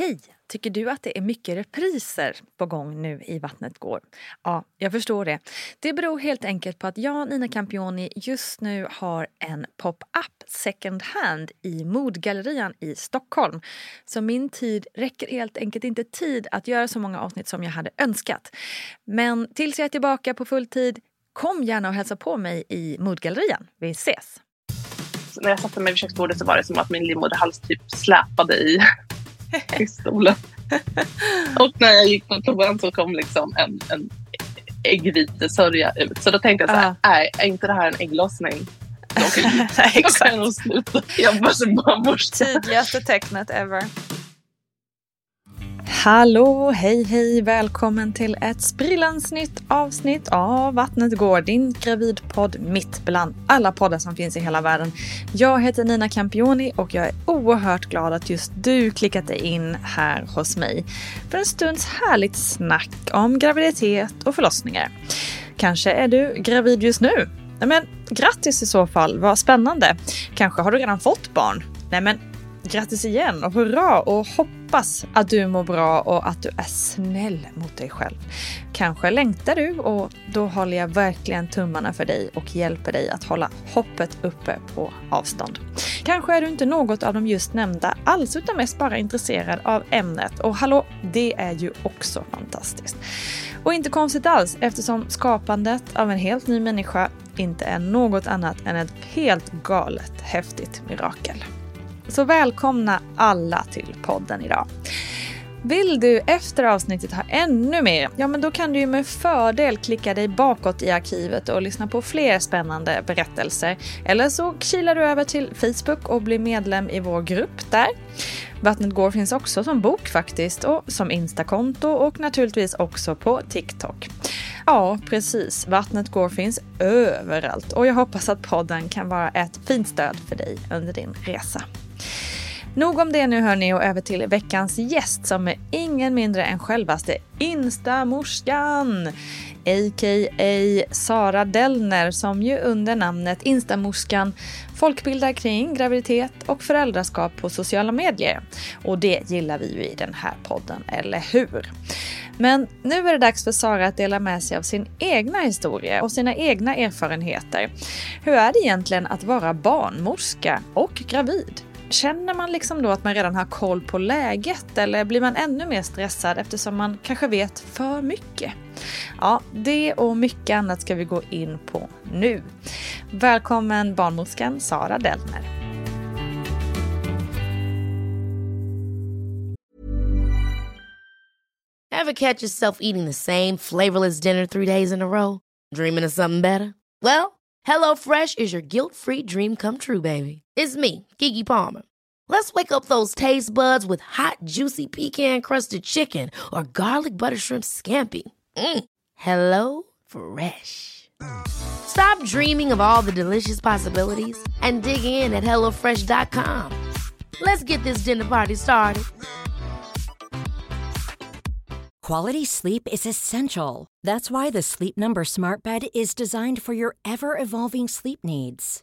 Hej! Tycker du att det är mycket repriser på gång nu i Vattnet går? Ja, jag förstår det. Det beror helt enkelt på att jag, Nina Campioni, just nu har en pop-up second hand i Modgallerian i Stockholm. Så min tid räcker helt enkelt inte tid att göra så många avsnitt som jag hade önskat. Men tills jag är tillbaka på full tid, kom gärna och hälsa på mig i Modgallerian. Vi ses! När jag satte mig vid köksbordet så var det som att min livmoderhals typ släpade i i stolen. och när jag gick på toan så kom liksom en, en äggvitesörja ut. Så då tänkte jag så här, nej, är inte det här en ägglossning? Då kan, jag nog sluta jobba som barnmorska. Tydligaste tecknet ever. Hallå, hej hej, välkommen till ett sprillans nytt avsnitt av Vattnet går, din gravidpodd mitt bland alla poddar som finns i hela världen. Jag heter Nina Campioni och jag är oerhört glad att just du klickat dig in här hos mig för en stunds härligt snack om graviditet och förlossningar. Kanske är du gravid just nu? Men grattis i så fall, vad spännande. Kanske har du redan fått barn? Nej men Grattis igen och hurra och hoppas att du mår bra och att du är snäll mot dig själv. Kanske längtar du och då håller jag verkligen tummarna för dig och hjälper dig att hålla hoppet uppe på avstånd. Kanske är du inte något av de just nämnda alls utan mest bara intresserad av ämnet och hallå, det är ju också fantastiskt. Och inte konstigt alls eftersom skapandet av en helt ny människa inte är något annat än ett helt galet häftigt mirakel. Så välkomna alla till podden idag. Vill du efter avsnittet ha ännu mer? Ja, men då kan du ju med fördel klicka dig bakåt i arkivet och lyssna på fler spännande berättelser. Eller så kilar du över till Facebook och blir medlem i vår grupp där. Vattnet går finns också som bok faktiskt och som Instakonto och naturligtvis också på TikTok. Ja, precis. Vattnet går finns överallt och jag hoppas att podden kan vara ett fint stöd för dig under din resa. Nog om det nu hörni och över till veckans gäst som är ingen mindre än självaste Instamorskan. A.k.a. Sara Dellner som ju under namnet Instamorskan folkbildar kring graviditet och föräldraskap på sociala medier. Och det gillar vi ju i den här podden, eller hur? Men nu är det dags för Sara att dela med sig av sin egna historia och sina egna erfarenheter. Hur är det egentligen att vara barnmorska och gravid? Känner man liksom då att man redan har koll på läget eller blir man ännu mer stressad eftersom man kanske vet för mycket? Ja, det och mycket annat ska vi gå in på nu. Välkommen barnmorskan Sara Dellner. Have catch yourself eating the same flavorless dinner three days in a row? Dreaming of something better? Well, Hello Fresh is your guilt-free dream come true, baby. It's me, Gigi Palmer. Let's wake up those taste buds with hot, juicy pecan crusted chicken or garlic butter shrimp scampi. Mm. Hello Fresh. Stop dreaming of all the delicious possibilities and dig in at HelloFresh.com. Let's get this dinner party started. Quality sleep is essential. That's why the Sleep Number Smart Bed is designed for your ever evolving sleep needs.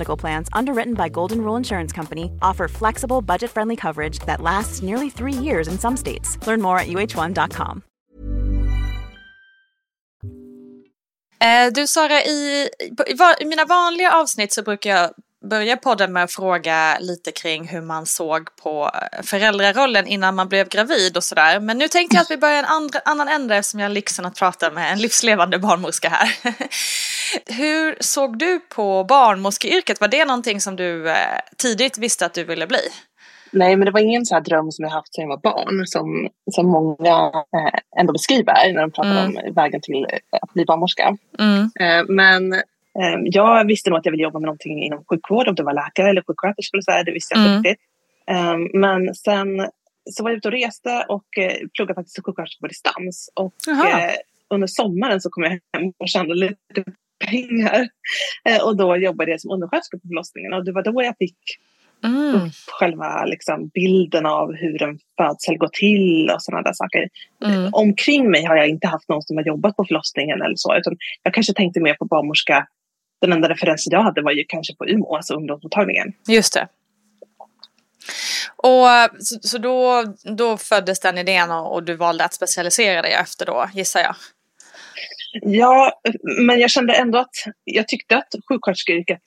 medical Plans, underwritten by Golden Rule Insurance Company, offer flexible, budget-friendly coverage that lasts nearly three years in some states. Learn more at uh1.com. Eh, du Sara, i, i, i, i, mina vanliga avsnitt så brukar jag börja podden med att fråga lite kring hur man såg på eh, föräldrarollen innan man blev gravid och sådär. Men nu tänkte jag att vi börjar en andra, annan ände eftersom jag har lyxen att prata med en livslevande barnmorska här. hur såg du på barnmorskeyrket? Var det någonting som du eh, tidigt visste att du ville bli? Nej, men det var ingen så dröm som jag haft sedan jag var barn som, som många eh, ändå beskriver när de pratar mm. om vägen till att bli barnmorska. Mm. Men jag visste nog att jag ville jobba med någonting inom sjukvård, om det var läkare eller sjuksköterska eller så här, det visste jag mm. riktigt. Eh, men sen så var jag ute och reste och eh, pluggade faktiskt till sjuksköterska på distans. Och eh, under sommaren så kom jag hem och tjänade lite pengar. Eh, och då jobbade jag som undersköterska på förlossningen och det var då jag fick mm. upp själva liksom, bilden av hur en födsel går till och sådana där saker. Mm. Omkring mig har jag inte haft någon som har jobbat på förlossningen eller så, utan jag kanske tänkte mer på barnmorska. Den enda referensen jag hade var ju kanske på Umeå, alltså ungdomsmottagningen. Just det. Och så, så, då, då föddes den idén och, och, du valde att specialisera dig efter då, gissar jag? Ja, men jag kände ändå att jag tyckte att sjuksköterskeyrket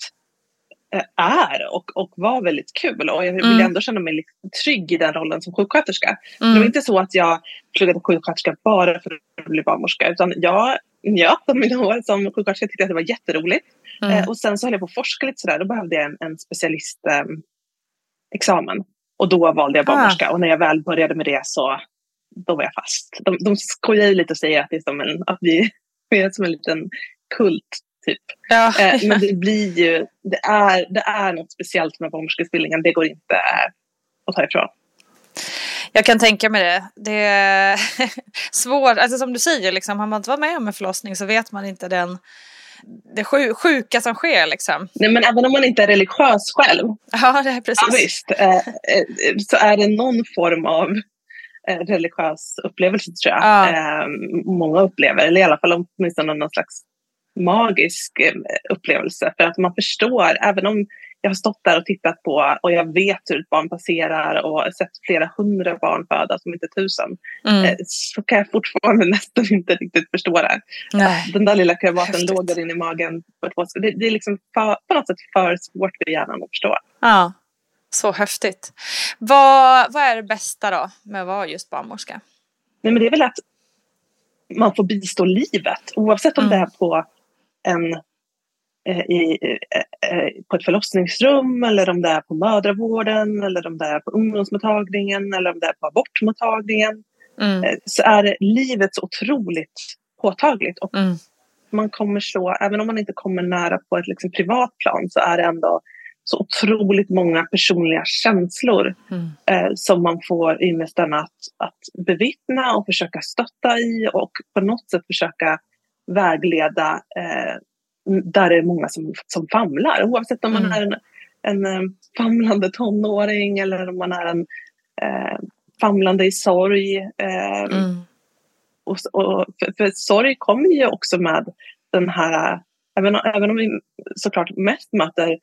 Eh, är och, och var väldigt kul och jag vill mm. ändå känna mig trygg i den rollen som sjuksköterska. Mm. Det var inte så att jag pluggade sjuksköterska bara för att bli barnmorska utan jag njöt av mina år som sjuksköterska tyckte att det var jätteroligt. Mm. Eh, och sen så höll jag på att forska lite sådär, då behövde jag en, en specialistexamen. Eh, och då valde jag barnmorska ah. och när jag väl började med det så då var jag fast. De, de skojar ju lite och säger att, det är som en, att vi är som en liten kult Typ. Ja. Eh, men det blir ju, det är, det är något speciellt med barnmorskeutbildningen. Det går inte att ta ifrån. Jag kan tänka mig det. Det är svårt, alltså som du säger, liksom, har man inte varit med om en förlossning så vet man inte den, det sjuka som sker. Liksom. Nej, men även om man inte är religiös själv. Ja, det är precis. Ja, visst, eh, eh, så är det någon form av religiös upplevelse tror jag. Ja. många upplever, eller i alla fall åtminstone någon slags magisk eh, upplevelse för att man förstår, även om jag har stått där och tittat på och jag vet hur ett barn passerar och sett flera hundra barn födas, om inte tusen, mm. Eh, så kan jag fortfarande nästan inte riktigt förstå det. Nej. Den där lilla kravaten låg där inne i magen. Det, det är liksom för, på något sätt för svårt för hjärnan att förstå. Ja, så häftigt. Vad, vad är det bästa då med att vara just barnmorska? Nej, men det är väl att man får bistå livet oavsett om mm. det är på en i, eh, eh, på ett förlossningsrum eller om det är på mödravården eller om det är på ungdomsmottagningen eller om det är på abortmottagningen. Mm. Så är livet så otroligt påtagligt. Och mm. man kommer så, även om man inte kommer nära på ett liksom privat plan så är det ändå så otroligt många personliga känslor mm. eh, som man får ynnesten att, att bevittna och försöka stötta i och på något sätt försöka vägleda eh, där det är många som, som famlar. Oavsett om man mm. är en, en eh, famlande tonåring eller om man är en eh, famlande i sorg. Eh, mm. och, och, för, för sorg kommer ju också med den här, även, även om vi såklart mest möter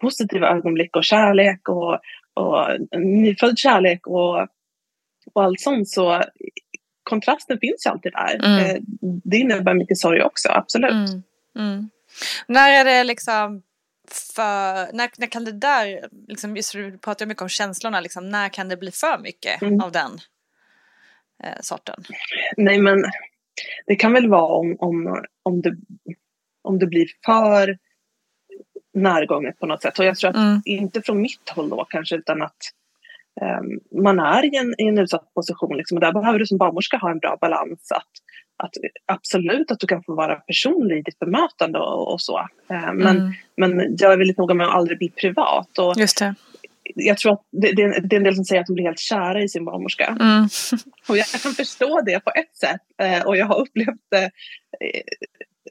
positiva ögonblick och kärlek och, och nyfödd kärlek och, och allt sånt så kontrasten finns ju alltid där. Mm. Eh, det innebär mycket sorg också, absolut. Mm. Mm. När är det liksom för, när, när kan det där, liksom, just du pratar mycket om känslorna, liksom, när kan det bli för mycket mm. av den eh, sorten? Nej men det kan väl vara om, om, om, det, om det blir för närgånget på något sätt. Och jag tror att, mm. inte från mitt håll då kanske, utan att um, man är i en, i en utsatt position. Liksom, och där behöver du som barnmorska ha en bra balans. Att, att absolut att du kan få vara personlig i ditt bemötande och, och så. Uh, men, mm. men jag är väldigt noga med att aldrig bli privat. Och Just det. Jag tror att det, det, är en del som säger att de blir helt kära i sin barnmorska. Mm. och jag kan förstå det på ett sätt. Uh, och jag har upplevt det, uh,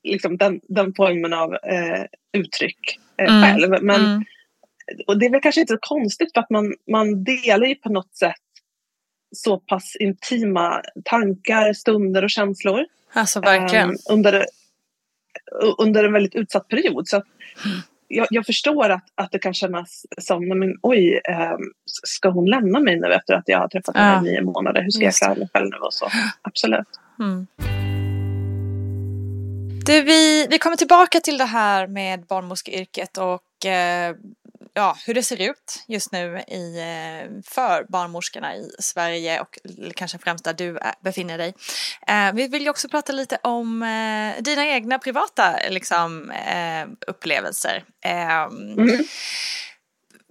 liksom den, den formen av uh, uttryck mm. själv. Men, mm och det är väl kanske inte så konstigt för att man, man delar ju på något sätt så pass intima tankar, stunder och känslor. Alltså verkligen. Um, under, under en väldigt utsatt period. Så jag, jag, förstår att, att det kan kännas som, men, oj, um, ska hon lämna mig nu efter att jag har träffat henne ja. i nio månader? Hur ska jag klara mig själv nu och så? Absolut. Mm. Du, vi, vi kommer tillbaka till det här med barnmorskeyrket och eh, ja, hur det ser ut just nu i, eh, för barnmorskorna i Sverige och kanske främst där du eh, befinner dig. Eh, vi vill ju också prata lite om eh, dina egna privata liksom, eh, upplevelser. Ehm, mm.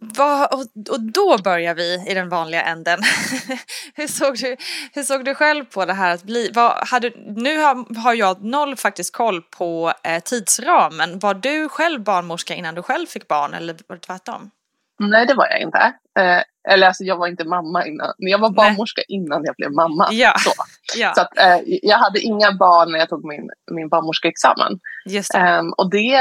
Vad, och, och, då börjar vi i den vanliga änden. hur, såg du, hur såg du själv på det här att bli? Vad, hade, nu har, har jag noll faktiskt koll på eh, tidsramen. Var du själv barnmorska innan du själv fick barn eller var det tvärtom? Nej, det var jag inte. Eh, eller alltså, jag var inte mamma innan. Jag var barnmorska Nej. innan jag blev mamma. Ja. Så, ja. så att, eh, jag hade inga barn när jag tog min, min barnmorskeexamen. Just det. Eh, och det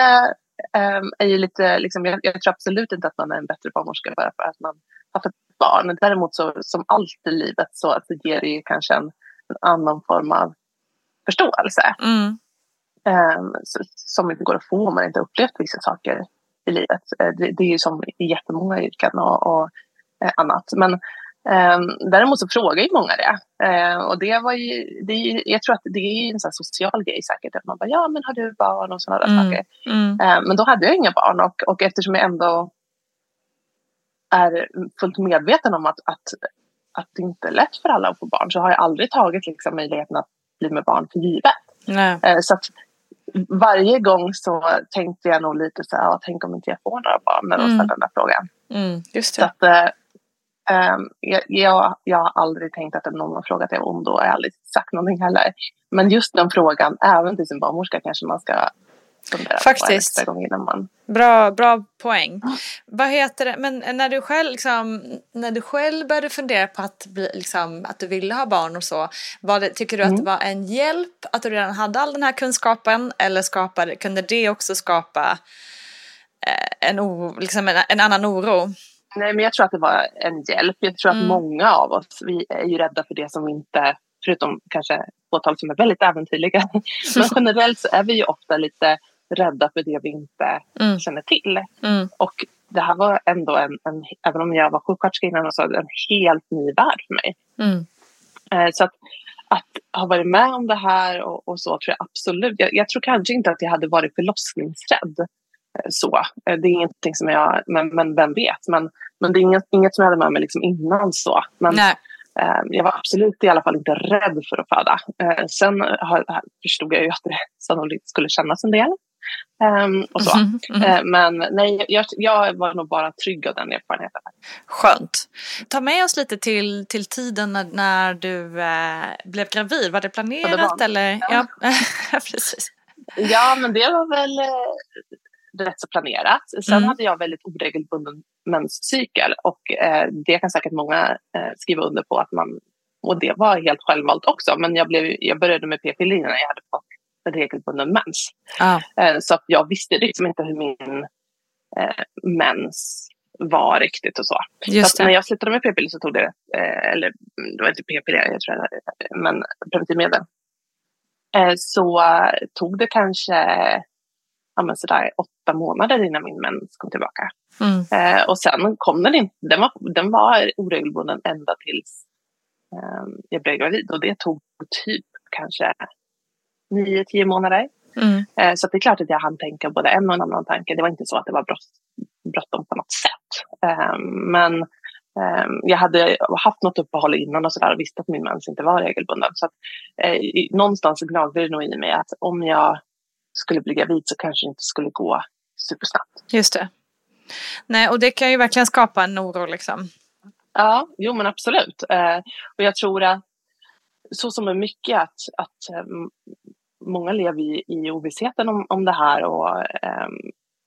um, är ju lite, liksom, jag, jag, tror absolut inte att man är en bättre barnmorska bara för att man har fått barn. Däremot så som allt i livet så det ger ju kanske en, en annan form av förståelse. Mm. Um, som inte går att få om man inte upplevt vissa saker i livet. Uh, det, det, är ju som i jättemånga yrken och, och uh, annat. Men um, däremot så frågar ju många det. Uh, och det var ju, det jag tror att det är en sån social grej säkert. Att man bara, ja men har du barn och sådana mm. saker. Mm. men då hade jag inga barn och, och eftersom jag ändå är fullt medveten om att, att, att det inte är lätt för alla att få barn så har jag aldrig tagit liksom, möjligheten att bli med barn för givet. Eh, så att varje gång så tänkte jag nog lite så här, tänk om inte jag får några barn när de mm. ställer den där frågan. Mm, just det. Så att, eh, um, jag, jag, jag, har aldrig tänkt att någon har frågat jag om då, jag har aldrig sagt någonting heller. Men just den frågan, även till sin barnmorska kanske man ska Faktiskt. Gång innan man... Bra, bra poäng. Vad heter det, men när du själv, liksom, när du själv började fundera på att, bli, liksom, att du ville ha barn och så, det, tycker du mm. att det var en hjälp att du redan hade all den här kunskapen eller skapade, kunde det också skapa eh, en, oro, liksom en, en annan oro? Nej, men jag tror att det var en hjälp. Jag tror mm. att många av oss, vi är ju rädda för det som vi inte förutom kanske fåtal som är väldigt äventyrliga. Men generellt så är vi ju ofta lite rädda för det vi inte mm. känner till. Mm. Och det här var ändå en, en, även om jag var sjuksköterska innan, så en helt ny värld för mig. Mm. Eh, så att, att ha varit med om det här och, och så tror jag absolut. Jag, jag, tror kanske inte att jag hade varit förlossningsrädd. Eh, så. Eh, det är ingenting som jag, men, men vem vet. Men, men det är inget, inget som jag hade med mig liksom innan så. Men. Ehm, jag var absolut i alla fall inte rädd för att föda. Ehm, sen förstod jag ju att det sannolikt skulle kännas en del. Ehm, och så. Mm, mm. Men nej, jag, jag, var nog bara trygg av den erfarenheten. Skönt. Ta med oss lite till, till tiden när, när du blev gravid. Var det planerat? Ja, det var. Eller? Ja. ja. precis. Ja, men det var väl eh, rätt så planerat. Sen mm. hade jag väldigt oregelbunden menscykel och eh, det kan säkert många eh, skriva under på att man och det var helt självvalt också. Men jag, blev, jag började med p-piller när jag hade fått en regelbunden mens. Ah. Eh, så att jag visste liksom inte hur min eh, mens var riktigt och så. Just så när jag slutade med p-piller så tog det, eh, eller det var inte p-piller, jag tror det, men preventivmedel. Eh, så tog det kanske ja, men sådär åtta månader innan min mens kom tillbaka. Mm. Eh, och sen kom den inte. Den var, den var oregelbunden ända tills eh, jag blev gravid. Och det tog typ kanske nio, tio månader. Mm. Eh, så det är klart att jag hann tänka både en och en annan tanke. Det var inte så att det var bråttom på något sätt. Eh, men eh, jag hade haft något uppehåll innan och, så där, och visste att min mens inte var regelbunden. Så att, eh, någonstans gnagde det nog i mig att om jag skulle bli gravid så kanske det inte skulle gå supersnabbt. Just det. Nej, och det kan ju verkligen skapa en oro liksom. Ja, jo men absolut. Eh, och jag tror att så som är mycket att, att eh, många lever i, i ovissheten om, om det här och, eh,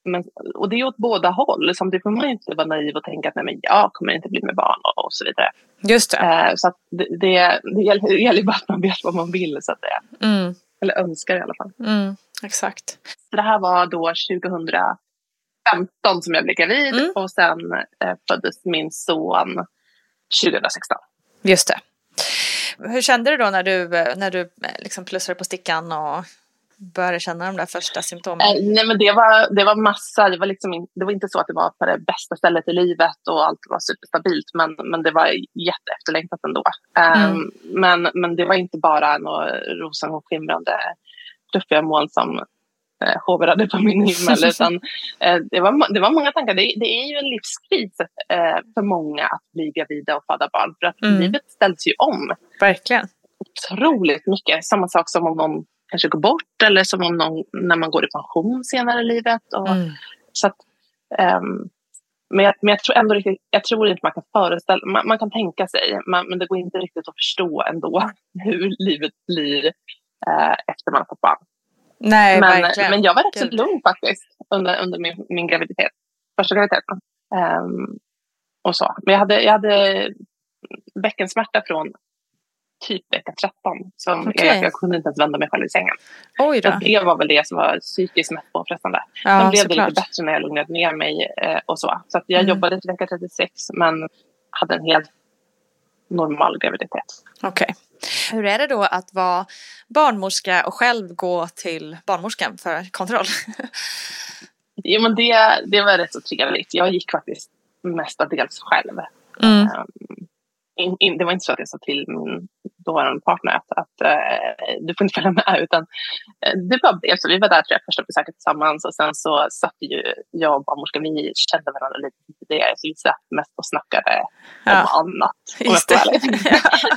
men, och det är åt båda håll. Samtidigt får man inte vara naiv och tänka att nej, men jag kommer inte bli med barn och, och så vidare. Just det. Eh, så att det, det, det gäller, det gäller bara att man vet vad man vill så att säga. Mm. Eller önskar i alla fall. Mm. Exakt. Så det här var då 2015 som jag blev gravid mm. och sen eh, föddes min son 2016. Just det. Hur kände du då när du, när du eh, liksom plussade på stickan och började känna de där första symptomen? Eh, nej men det var, det var massa, det var, liksom det var inte så att det var på det bästa stället i livet och allt var superstabilt men, men det var jätteefterlängtat ändå. Mm. Um, men, men det var inte bara några rosenskimrande fluffiga moln som, eh, hovrade på min himmel. utan, eh, det, var, det var många tankar. Det, det är ju en livskris eh, för många att bli gravida och föda barn. För att Mm. livet ställs ju om Verkligen. otroligt mycket. Samma sak som om någon kanske går bort eller som om någon, när man går i pension senare i livet. Och, Mm. så att, ehm, men, jag, men jag tror ändå riktigt, jag tror inte man kan föreställa, man, man kan tänka sig, man, men det går inte riktigt att förstå ändå hur livet blir efter man har fått barn. Nej, Men, verkligen. men jag var rätt så lugn faktiskt under, under min, min graviditet, första graviditeten. Ehm, och så. Men jag hade, jag hade bäckensmärta från typ vecka 13. Som Okej. jag, jag kunde inte ens vända mig själv i sängen. Oj då. Det var väl det som var psykiskt mest påfrestande. Sen Ja, blev det såklart. lite bättre när jag lugnade ner mig eh, och så. Så jag Mm. jobbade till vecka 36 men hade en helt normal graviditet. Okej. Hur är det då att vara barnmorska och själv gå till barnmorskan för kontroll? Jo, men det, det var rätt så trevligt. Jag gick faktiskt mestadels själv. Mm. Ehm, in, in, det var inte så att jag sa till min dåvarande partner att, att eh, du får inte följa med. Utan, eh, det bara blev så. Vi var där tror jag, första besöket tillsammans och sen så satt ju jag och barnmorskan, vi kände varandra lite tidigare så vi satt mest och snackade Ja. om annat. om det.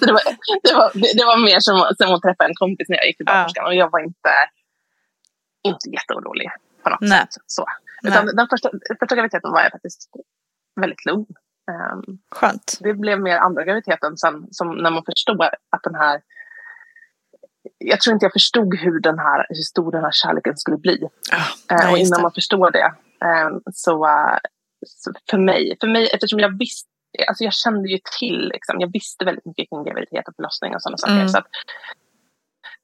det, var, det, var, det, var mer som, som att träffa en kompis när jag gick till Ja. barnmorskan och jag var inte, inte jätteorolig på något Nej. sätt. Så. Utan Nej. den första, första graviditeten var jag faktiskt väldigt lugn. Ehm, Skönt. det blev mer andra graviditeten sen, som när man förstod att den här... Jag tror inte jag förstod hur, den här, hur stor den här kärleken skulle bli. Ja, Eh, nej, och innan man förstår det, eh, så, så för mig, för mig, eftersom jag visste, alltså jag kände ju till, liksom, jag visste väldigt mycket kring graviditet och förlossning och sådana saker. Mm. Så att,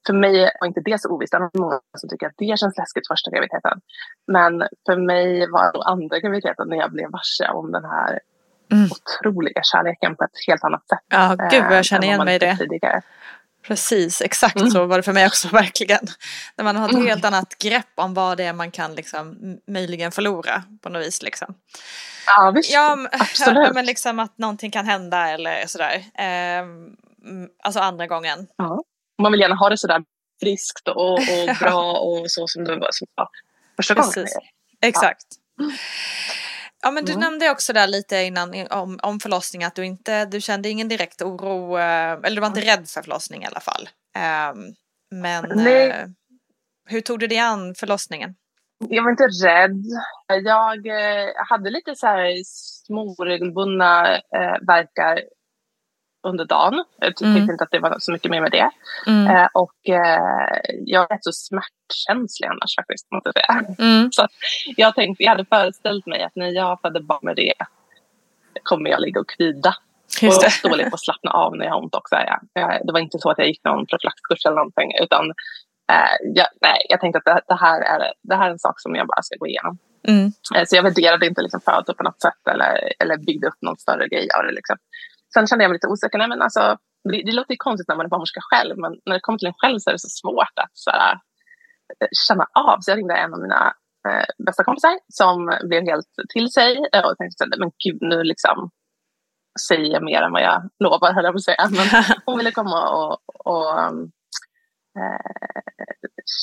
för mig var inte det så ovisst. Det är många som tycker att det känns läskigt första graviditeten. Men för mig var det andra graviditeten när jag blev varse om den här Mm. otroliga kärleken på ett helt annat sätt. Ja, gud vad eh, jag känner än igen mig i det. Tidigare. Precis, exakt Mm. så var det för mig också verkligen. När man har ett Mm. helt annat grepp om vad det är man kan liksom möjligen förlora på något vis liksom. Ja, visst. Ja, absolut. ja, men liksom att någonting kan hända eller sådär. Mm, alltså andra gången. Ja. Man vill gärna ha det sådär friskt och, och bra och så som det var som var första gången. Precis. Exakt. Ja men du Mm. nämnde också där lite innan om, om förlossning att du inte, du kände ingen direkt oro, eh, eller du var inte rädd för förlossning i alla fall. Ehm, men Nej. eh, hur tog du dig an förlossningen? Jag var inte rädd. Jag eh, hade lite så här små regelbundna eh, verkar under dagen. Jag tyckte Mm. inte att det var så mycket mer med det. Mm. Eh, och eh, jag är rätt så smärtkänslig annars faktiskt. Måste jag, säga. Mm. jag tänkte, jag hade föreställt mig att när jag födde barn med det kommer jag ligga och kvida. Just och stå lite och slappna av när jag har ont också. Ja. Eh, Det var inte så att jag gick någon profylaxkurs eller någonting. Utan eh, jag, nej, jag tänkte att det, det, här är, det här är en sak som jag bara ska gå igenom. Mm. Eh, Så jag värderade inte liksom födelse på något sätt eller, eller byggde upp någon större grej av det. Liksom. Sen kände jag mig lite osäker. Nej, men alltså, det, det låter ju konstigt när man är barnmorska själv, men när det kommer till en själv så är det så svårt att så här, eh, känna av. Så jag ringde en av mina eh, bästa kompisar som blev helt till sig eh, och tänkte men gud, nu liksom säger jag mer än vad jag lovar, höll jag på att säga. Men hon ville komma och, och um, eh,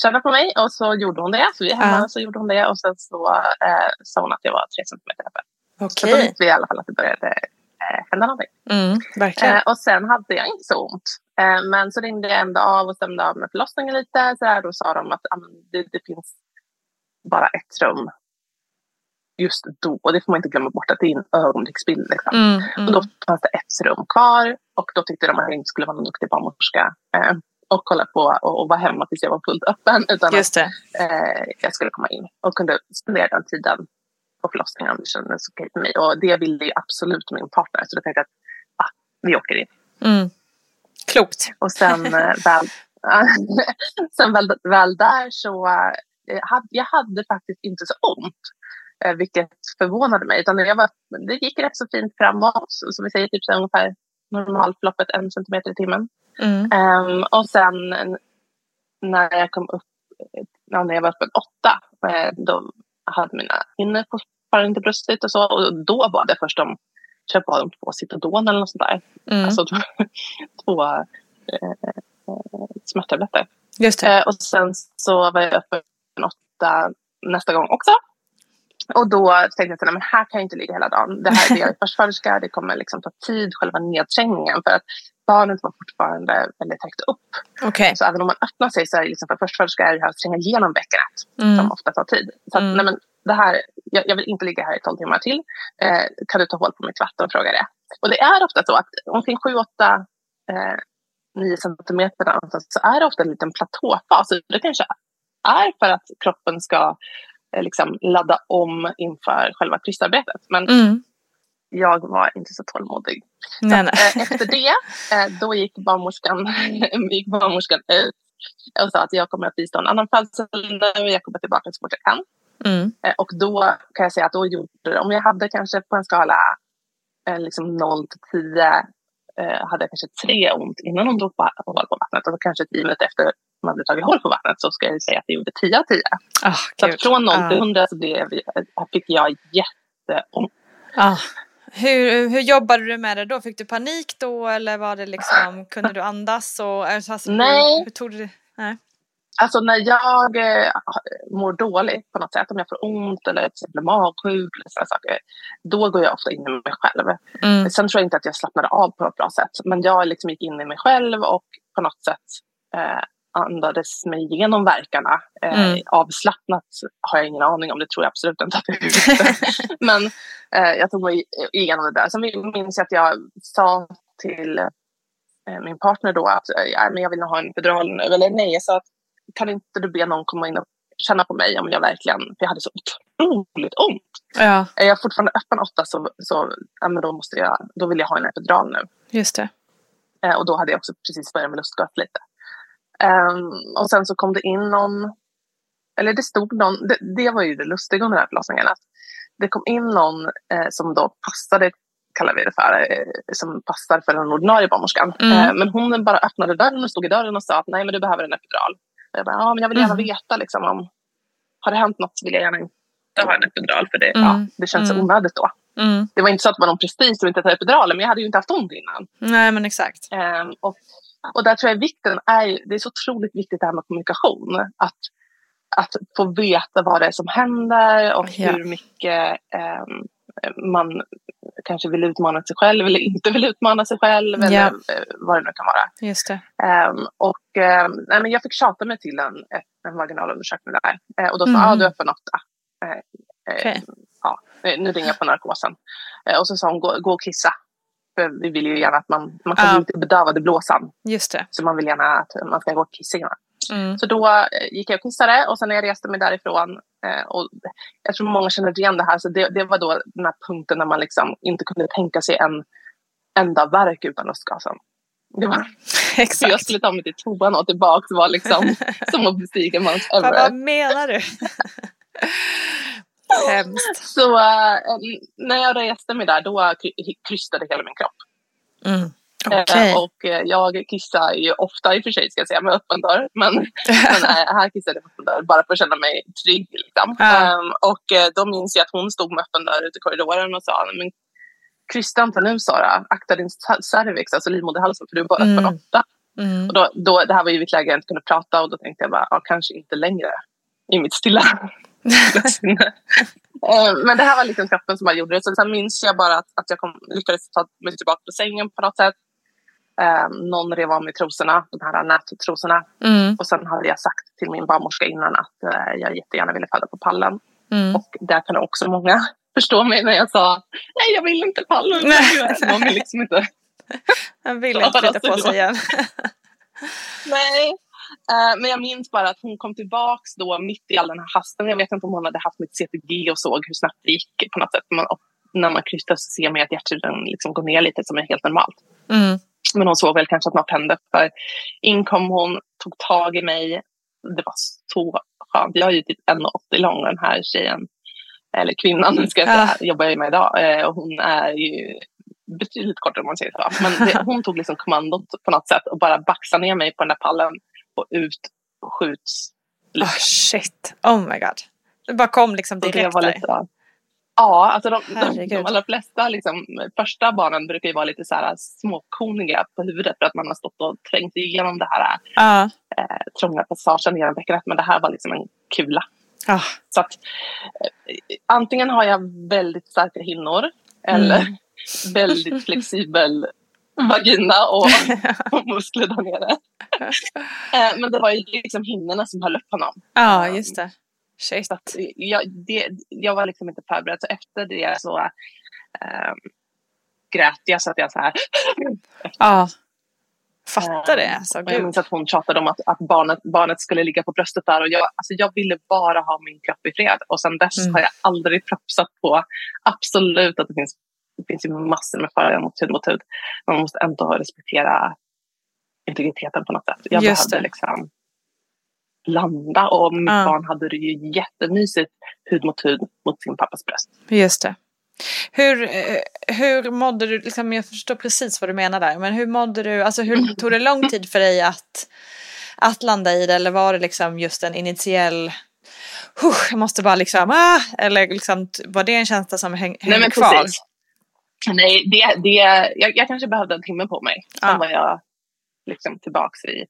känna på mig och så gjorde hon det. Så vi är hemma Ja. så gjorde hon det och sen så eh, sa hon att jag var tre centimeter öppen. Så då visste vi i alla fall att det började hända någonting. Mm. Eh, och sen hade jag inte så ont. Eh, men så ringde jag ändå av och stämde av med förlossningen lite. Så där, då sa de att ah, det, det finns bara ett rum just då. Och det får man inte glömma bort att det är en ögonblicksbild. Liksom. Mm, Och mm. då fanns det ett rum kvar och då tyckte de att jag inte skulle vara någon duktig barnmorska eh, och kolla på och, och vara hemma tills jag var fullt öppen. Utan att eh, jag skulle komma in och kunde spendera den tiden på förlossningen om det kändes okej för mig. Och det ville ju absolut min partner. Så då tänkte jag att ah, vi åker in. Mm. Klokt. Och sen eh, väl, sen väl, väl där så eh, hade jag hade faktiskt inte så ont. Eh, vilket förvånade mig. Utan jag var, det gick rätt så fint framåt. Som vi säger, typ så ungefär normalförloppet en centimeter i timmen. Mm. Ehm, och sen när jag kom upp, när jag var uppe åtta, då hade mina hinnor fortfarande inte brustit och så. Och då var det först de köpte på dem två Citodon eller något sånt där. Mm. Alltså två, två eh, smärttabletter. Just det. Eh, och sen så var jag uppe en hämta nästa gång också. Och då tänkte jag att här kan jag inte ligga hela dagen. Det här är jag förstföderska, det kommer liksom ta tid, själva nedträngningen. För att barnet var fortfarande väldigt högt upp. Okay. Så även om man öppnar sig så är det liksom för förstföderska är det här att tränga igenom bäckenet Mm. som ofta tar tid. Så att, Mm. nej men, det här, jag, jag vill inte ligga här i 12 timmar till. Eh, kan du ta hål på mitt vatten? frågar det. Och det är ofta så att omkring 7, 8, eh, 9 centimeter så är det ofta en liten platåfas. Det kanske är för att kroppen ska eh, liksom ladda om inför själva krystarbetet. Men Mm. Jag var inte så tålmodig. Nej, nej. Eh, Efter det, eh, då gick barnmorskan, gick barnmorskan ut och sa att jag kommer att bistå en annan födsel nu och jag kommer tillbaka så fort jag kan. Mm. Eh, Och då kan jag säga att då gjorde det, om jag hade kanske på en skala liksom 0 till 10 eh, hade jag kanske tre ont innan hon drog på hål på vattnet och kanske 10 minuter efter man hade tagit hål på vattnet så ska jag säga att det gjorde 10 av 10. Ah, Så från 0 till Ah. 100 så blev, fick jag jätteont. Ah. Hur, hur jobbade du med det då? Fick du panik då eller var det liksom, kunde du andas? Och, alltså, Nej. Hur, hur tog du det? Nej. Alltså när jag eh, mår dåligt på något sätt, om jag får ont eller till exempel magsjuk eller sådana saker, då går jag ofta in i mig själv. Mm. Sen tror jag inte att jag slappnade av på ett bra sätt, men jag liksom gick in i mig själv och på något sätt eh, andades mig igenom verkarna. Eh, Mm. Avslappnat har jag ingen aning om, det tror jag absolut inte att det gjorde. men jag tog mig igenom det där. Sen minns jag att jag sa till eh, min partner då att eh, ja, men jag vill nog ha en epidural nu. Eller nej, jag sa att kan inte du be någon komma in och känna på mig om jag verkligen, för jag hade så otroligt ont. Ja, Är jag fortfarande öppen åtta så, så ja, men då, måste jag, då vill jag ha en epidural nu. just det. Eh, och då hade jag också precis börjat med lustgas lite. Ehm, och sen så kom det in någon, eller det stod någon, det, det var ju det lustiga under den här förlossningen. Att det kom in någon eh, som då passade, kallar vi det för, eh, som passar för den ordinarie barnmorskan. Mm. Eh, men hon bara öppnade dörren och stod i dörren och sa att nej men du behöver en epidural. Jag bara, ja men jag vill gärna Mm. veta liksom om, har det hänt något så vill jag gärna inte ha en epidural för det, Mm. ja, det känns Mm. onödigt då. Mm. Det var inte så att det var någon prestige att inte ta epiduralen men jag hade ju inte haft ont innan. Nej men exakt. Ehm, och, och där tror jag vikten är, det är så otroligt viktigt det här med kommunikation. Att, att få veta vad det är som händer och Ja. hur mycket ehm, man kanske vill utmana sig själv eller inte vill utmana sig själv eller eh, vad det nu kan vara. Just det. Ehm, och ehm, nej, men jag fick tjata mig till en, en vaginalundersökning där. Eh, och då sa Mm. mm. ah, du är öppen åtta. Eh, eh, Okej. ja, eh, nu ringer jag på narkosen. Eh, och så sa hon gå, gå och kissa. För vi vill ju gärna att man, man kan bli lite bedövad i blåsan. Just det. Så man vill gärna att man ska gå och kissa innan. Mm. Så då eh, gick jag och kissade och sen när jag reste mig därifrån. Eh, och jag tror många känner igen det här. Så det, det var då den här punkten när man liksom inte kunde tänka sig en enda verk utan lustgasen. Det var, så jag Exakt. skulle ta mig till toan och tillbaka var liksom som att bestiga Mount Vad, vad Everest. menar du? Hemskt. Så eh, när jag reste mig där då kry- krystade hela min kropp. Mm. Eh, Okej. och eh, jag kissar ju ofta i och för sig ska jag säga med öppen dörr. Men, men eh, här kissade jag med öppen dörr bara för att känna mig trygg. Liksom. Ja. Ehm, och då minns jag att hon stod med öppen dörr ute i korridoren och sa men krysta inte nu Sara, akta din cervix, alltså livmoderhalsen för du är bara öppen Mm. åtta. Mm. Och då, då, det här var ju ett läge jag inte kunde prata och då tänkte jag bara, ja, kanske inte längre i mitt stilla sinne. Eh, Men det här var liksom kroppen som bara gjorde det. Så sen minns jag bara att, att jag kom, lyckades ta mig tillbaka på sängen på något sätt. Eh, någon rev av mig trosorna, de här nättrosorna. Mm. Och sen hade jag sagt till min barnmorska innan att eh, jag jättegärna ville falla på pallen. Mm. Och där kan också många förstå mig när jag sa nej jag vill inte palla. Nej. Man vill liksom inte Han vill inte flytta på sig igen. Nej. Eh, men jag minns bara att hon kom tillbaks då mitt i all den här hasten. Jag vet inte om hon hade haft mitt CTG och såg hur snabbt det gick på något sätt. Man, när man krystar så ser man att hjärtrytmen liksom går ner lite som är helt normalt. Mm. Men hon såg väl kanske att något hände. För in kom hon, tog tag i mig. Det var så skönt. Jag är ju typ 1,80 lång den här tjejen. Eller kvinnan ska jag säga. Jobbar jag med idag. Eh, och hon är ju betydligt kortare om man säger så. Men det, hon tog liksom kommandot på något sätt och bara baxade ner mig på den där pallen och ut och skjuts. Oh, shit. Oh my god. Det bara kom liksom Och det direkt var där. Ja, alltså de, de, de allra flesta liksom, första barnen brukar ju vara lite så här småkoniga på huvudet för att man har stått och trängt igenom det här Ja. eh, trånga passagen genom bäckenet. Men det här var liksom en kula. Ah. Så att, eh, antingen har jag väldigt starka hinnor eller Mm. väldigt flexibel vagina och, och muskler där nere. Eh, Men det var ju liksom hinnorna som höll upp honom. Ja, just det. Shit. Så jag, det, jag var liksom inte förberedd. Så efter det så eh, grät jag så att jag så här. Ja. Fattar det. Alltså, Och jag minns att hon tjatade om att, att barnet, barnet skulle ligga på bröstet där. Och jag, alltså jag ville bara ha min kropp i fred. Och sen dess Mm. har jag aldrig propsat på absolut att det finns, det finns ju massor med fördelar mot hud mot hud. Man måste ändå respektera integriteten på något sätt. Jag Just behövde det. liksom landa och mitt Ja. barn hade det ju jättemysigt hud mot hud mot sin pappas bröst. Just det. Hur, eh, hur mådde du, liksom, jag förstår precis vad du menar där, men hur mådde du, alltså hur tog det lång tid för dig att, att landa i det eller var det liksom just en initiell, "Huh, jag måste bara liksom, ah, eller liksom, var det en känsla som häng, hängde Nej men kvar? precis. Nej, det, det, jag, jag kanske behövde en timme på mig. Sen Ja. var jag liksom tillbaks i,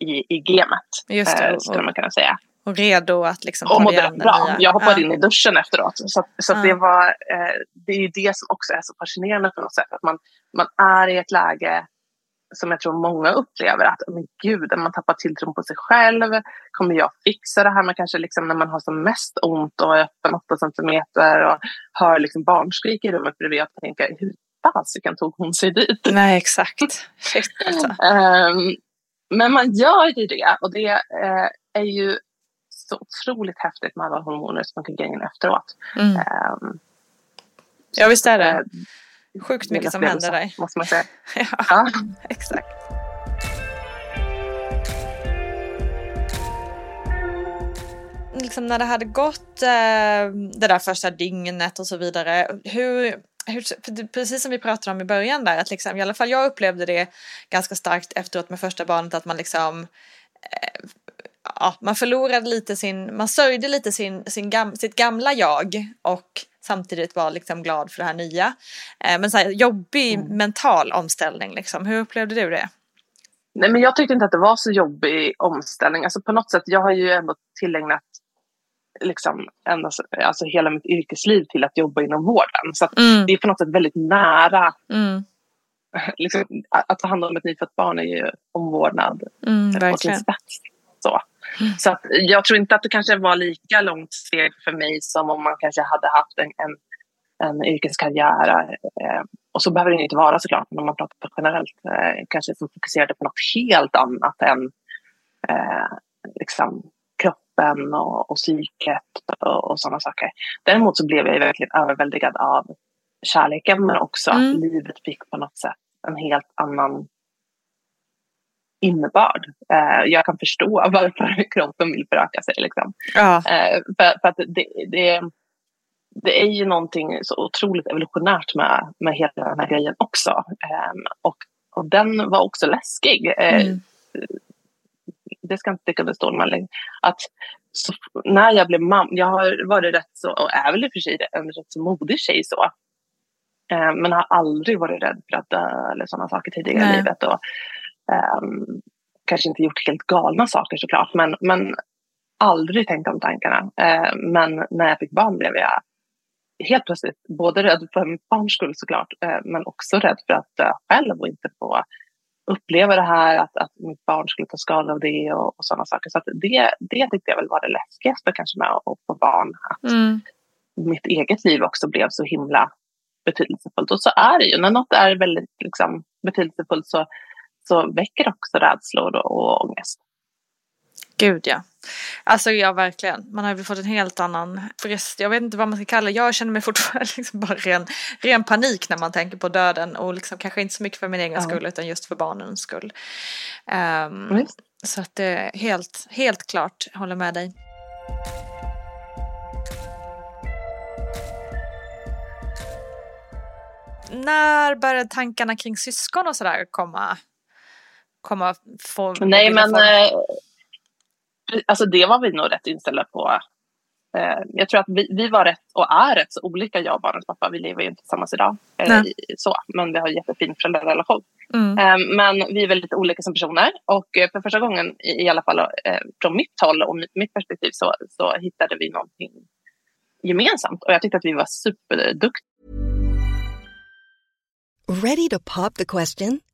i, i gamet. Just det, eh, och- skulle man kunna säga. Och redo att liksom Och mådde bra. nya. Jag hoppade Ja. in i duschen efteråt. Så, att- så att Ja. det, var, eh, det är ju det som också är så fascinerande på något sätt. Att man, man är i ett läge som jag tror många upplever att men gud, man tappar tilltron på sig själv. Kommer jag fixa det här? Man kanske liksom när man har som mest ont och är öppen 8 centimeter och hör liksom barnskrik i rummet bredvid att tänka hur fasiken tog hon sig dit? Nej, exakt. Shit alltså. Ehm, men man gör ju det och det eh, är ju så otroligt häftigt med alla hormoner som man kan gå in efteråt. Mm. Ehm, Ja, visst är eh, det. Sjukt det är mycket som händer där. Måste man säga. Ja, Ja. exakt. Liksom när det hade gått eh, det där första dygnet och så vidare. Hur, hur, precis som vi pratade om i början där, att liksom, i alla fall jag upplevde det ganska starkt efteråt med första barnet att man liksom eh, ja, man förlorade lite sin, man sörjde lite sin, sin gam, sitt gamla jag och samtidigt var liksom glad för det här nya. Eh, men så här, jobbig mental omställning liksom. Hur upplevde du det? Nej, men jag tyckte inte att det var så jobbig omställning. Alltså på något sätt, jag har ju ändå tillägnat liksom, ända, alltså hela mitt yrkesliv till att jobba inom vården. Så Mm, det är på något sätt väldigt nära. mm, Liksom, att ta hand om ett nyfött barn är ju omvårdnad mm, på sin spets. Så. Så att jag tror inte att det kanske var lika långt steg för mig som om man kanske hade haft en, en, en yrkeskarriär. Eh, och så behöver det inte vara såklart, men om man pratar generellt. Eh, kanske som fokuserade på något helt annat än eh, liksom, kroppen och, och psyket och, och sådana saker. Däremot så blev jag verkligen överväldigad av kärleken men också Mm. att livet fick på något sätt en helt annan innebörd. Eh, jag kan förstå varför kroppen vill föröka sig. Liksom. Ja, Eh, för, för att det, det, det är ju någonting så otroligt evolutionärt med, med hela den här grejen också. Eh, och, och den var också läskig. Eh, Mm. Det ska inte sticka under stol med. Att så, när jag blev mamma, jag har varit rätt så, och är väl i och för sig en rätt så modig tjej så. Eh, men har aldrig varit rädd för att dö eller sådana saker tidigare Nej. i livet. Och, ehm, kanske inte gjort helt galna saker såklart, men, men aldrig tänkt de tankarna. Eh, men när jag fick barn blev jag helt plötsligt både rädd för mitt barns skull såklart, eh, men också rädd för att dö själv och inte få uppleva det här, att, att mitt barn skulle ta skada av det och, och sådana saker. Så det, det tyckte jag väl var det läskigaste kanske med att få barn. Att mm, mitt eget liv också blev så himla betydelsefullt. Och så är det ju, när något är väldigt liksom, betydelsefullt så, så väcker det också rädslor och, och ångest. Gud ja. Alltså ja, verkligen. Man har ju fått en helt annan frist. Jag vet inte vad man ska kalla det. Jag känner mig fortfarande liksom bara ren, ren panik när man tänker på döden. Och liksom kanske inte så mycket för min egen Ja. skull utan just för barnens skull. Ehm, Visst. så att det är helt, helt klart, håller med dig. När började tankarna kring syskon och sådär komma? komma få, Nej, men form? Alltså det var vi nog rätt inställda på. Eh, jag tror att vi, vi var rätt och är rätt så olika, jag och barnens pappa. Vi lever ju inte tillsammans idag. Eh, så, men vi har en jättefin föräldrarelation. Mm. Eh, men vi är väldigt olika som personer och för första gången i, i alla fall från mitt håll och mitt, mitt perspektiv så, så hittade vi någonting gemensamt och jag tyckte att vi var superduktiga. Ready to pop the question?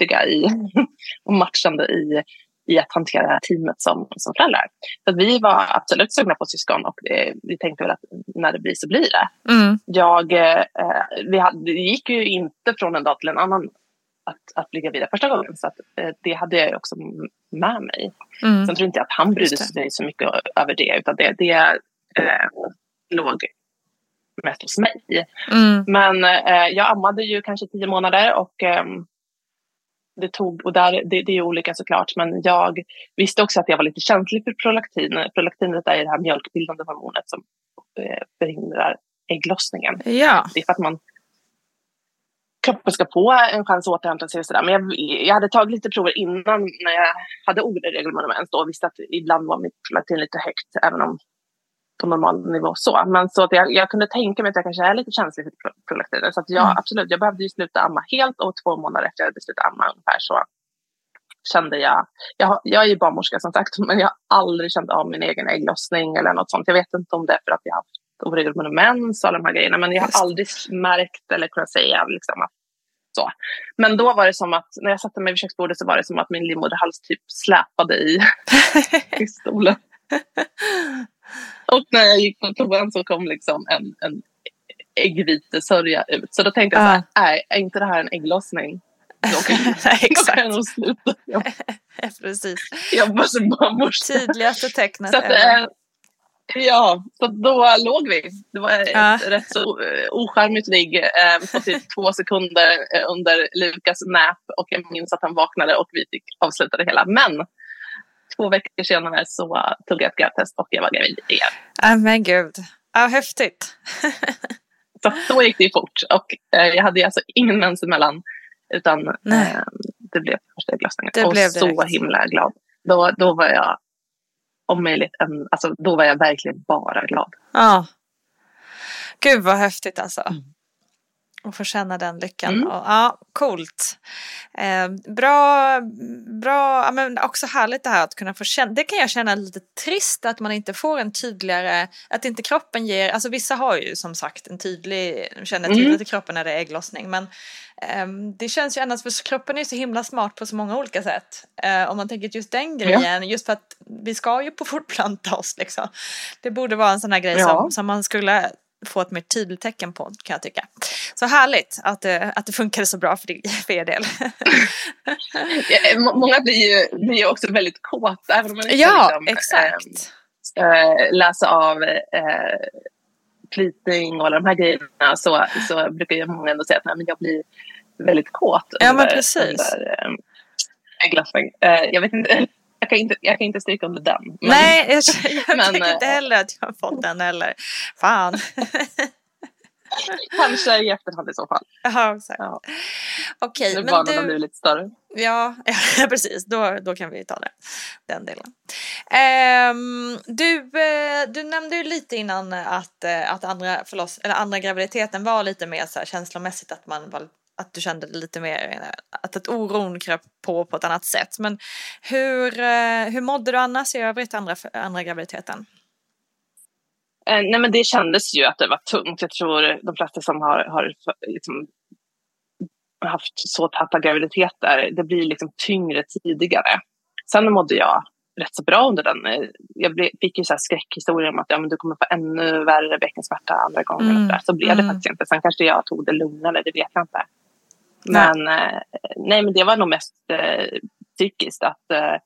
duktiga i och matchande i, i att hantera teamet som, som föräldrar. Så vi var absolut sugna på syskon och det, vi tänkte väl att när det blir så blir det. Mm. Jag, eh, vi hade, det gick ju inte från en dag till en annan att, att bli gravid första gången. Så att, eh, det hade jag också med mig. Mm. Sen tror inte jag att han brydde sig så mycket över det. Utan det, det eh, låg mest hos mig. Mm. Men eh, jag ammade ju kanske tio månader och eh, det tog, och där, det, det är olika såklart, men jag visste också att jag var lite känslig för prolaktin. Prolaktinet är det här mjölkbildande hormonet som eh, förhindrar ägglossningen. Ja. Det är för att man kroppen ska få en chans att återhämta sig. Och sådär. Men jag, jag hade tagit lite prover innan när jag hade oregelbunden mens och visste att ibland var mitt prolaktin lite högt, även om på normal nivå så. Men så att jag, jag kunde tänka mig att jag kanske är lite känslig för prolaktiner. Så att jag, mm. absolut, jag behövde ju sluta amma helt och två månader efter jag hade slutat amma ungefär så kände jag, jag, jag är ju barnmorska som sagt, men jag har aldrig känt av min egen ägglossning eller något sånt. Jag vet inte om det är för att jag har haft oregelbunden mens och alla de här grejerna, men jag har aldrig märkt eller kunnat säga liksom att så. Men då var det som att när jag satte mig vid köksbordet så var det som att min livmoderhals typ släpade i, i stolen. Och när jag gick på toan så kom liksom en, en äggvitesörja ut. Så då tänkte jag så här, nej, är inte det här en ägglossning? Då kan, då kan jag nog sluta. Precis. jobba som barnmorska. Tydligaste tecknet. Så att, äh, ja, så då låg vi. Det var ett ja. rätt så eh, ocharmigt ligg eh, på typ två sekunder eh, under Lukas nap och jag minns att han vaknade och vi fick avsluta det hela. Men två veckor senare så tog jag ett gravidtest och jag var gravid igen. Ja, men gud. Ja, häftigt. så, så gick det ju fort och eh, jag hade alltså ingen mens emellan utan eh, det blev första ägglossningen. Och blev så direkt. himla glad. Då, då var jag om möjligt, en, alltså, då var jag verkligen bara glad. Ja. Gud vad häftigt alltså. Mm. Och få känna den lyckan. Mm. Och, ja, coolt. Eh, bra, bra, ja, men också härligt det här att kunna få känna. Det kan jag känna lite trist att man inte får en tydligare, att inte kroppen ger, alltså vissa har ju som sagt en tydlig, känner Mm. tydligt i kroppen när det är ägglossning. Men ehm, det känns ju annars, för kroppen är så himla smart på så många olika sätt. Eh, om man tänker just den grejen, just för att vi ska ju på fortplanta oss liksom. Det borde vara en sån här grej Ja. som, som man skulle få ett mer tydligt tecken på kan jag tycka. Så härligt att det, att det funkade så bra för, dig, för er del. Må- Många blir ju, blir ju också väldigt kåta. Även om man inte ja, liksom, exakt. eh, läsa av eh, flytning och alla de här grejerna så, så brukar ju många ändå säga att nej, men jag blir väldigt kåt Ja, men under, precis. under eh. Eh, jag vet inte, jag kan inte, jag kan inte stryka under den. men- Nej, jag, jag Men, tycker inte eh, heller att jag har fått den heller. Fan. Kanske i efterhand i så fall. Ja, exakt. Ja. Okej, Nu men barnen du... blivit lite större. Ja, ja precis. Då, då kan vi ta det. Den delen. Ehm, du, eh, du nämnde ju lite innan att, eh, att andra, förloss, eller andra graviditeten var lite mer så här känslomässigt att man var att du kände lite mer att ett oron kröp på på ett annat sätt. Men hur, eh, hur mådde du annars i övrigt andra, andra graviditeten? Eh, nej men det kändes ju att det var tungt. Jag tror de flesta som har, har liksom haft så täta graviditeter, det blir liksom tyngre tidigare. Sen mådde jag rätt så bra under den. Eh, Jag fick ju så här skräckhistorier om att ja, men du kommer få ännu värre bäckensmärta andra gången. Mm, Och så, där. så blev det mm. faktiskt inte. Sen kanske jag tog det lugnare, det vet jag inte. Men, eh, nej, men det var nog mest eh, psykiskt. Att, eh,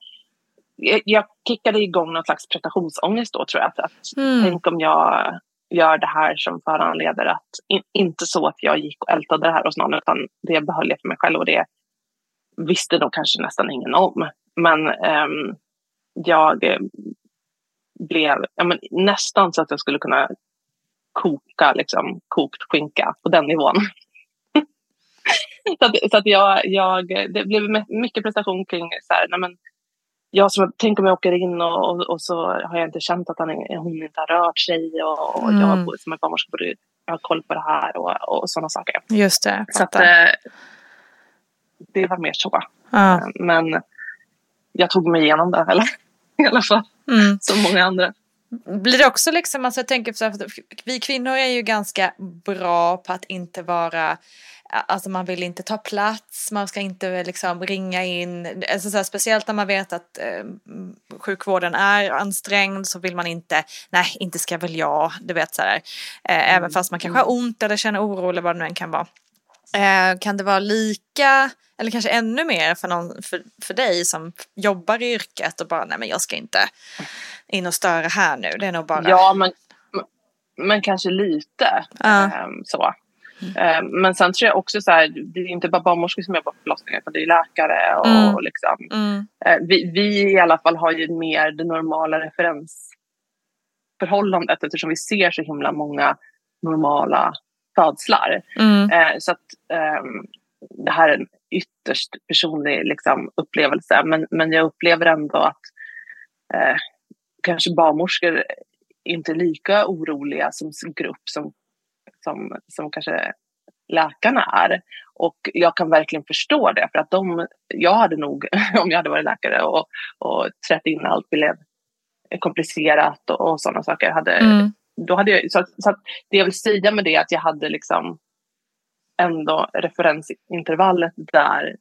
jag, jag kickade igång någon slags prestationsångest då tror jag. Att, att Mm. Tänk om jag gör det här som föranleder att, in, inte så att jag gick och ältade det här hos någon, utan det behöll jag för mig själv och det visste nog kanske nästan ingen om. Men ehm, jag eh, blev ja, men, nästan så att jag skulle kunna koka liksom, kokt skinka på den nivån. så att, så att jag, jag, det blev mycket prestation kring så här, nej, men, jag som, tänk om jag åker in och, och, och så har jag inte känt att han, hon inte har rört sig och, och Mm. jag som en barnmorska borde ha koll på det här och, och sådana saker. Just det. Så att, eh, det var mer så. ja. Eh, Men jag tog mig igenom det eller? i alla fall, mm. som många andra. Blir det också liksom, alltså jag tänker så här, vi kvinnor är ju ganska bra på att inte vara, alltså man vill inte ta plats, man ska inte liksom ringa in, alltså så här, speciellt när man vet att eh, sjukvården är ansträngd så vill man inte, nej inte ska väl jag, du vet så här, eh, även fast man kanske har ont eller känner oro eller vad det nu än kan vara. Eh, kan det vara lika, eller kanske ännu mer för, någon, för, för dig som jobbar i yrket och bara, nej men jag ska inte in och störa här nu, det är nog bara... Ja, men, men kanske lite. Ehm, så. Ehm, men sen tror jag också så här, det är inte bara barnmorskor som jobbar på förlossningar utan det är läkare och, Mm. och liksom. Mm, Eh, vi, vi i alla fall har ju mer det normala referensförhållandet eftersom vi ser så himla många normala födslar. mm, Eh, så att ehm, det här är en ytterst personlig liksom, upplevelse. Men, men jag upplever ändå att kanske barnmorskor inte lika oroliga som grupp som, som, som kanske läkarna är. Och jag kan verkligen förstå det. För att de, jag hade nog, om jag hade varit läkare och, och trätt in allt blev komplicerat och, och sådana saker. Hade, mm, då hade jag, så, så det jag vill säga med det är att jag hade liksom ändå referensintervallet där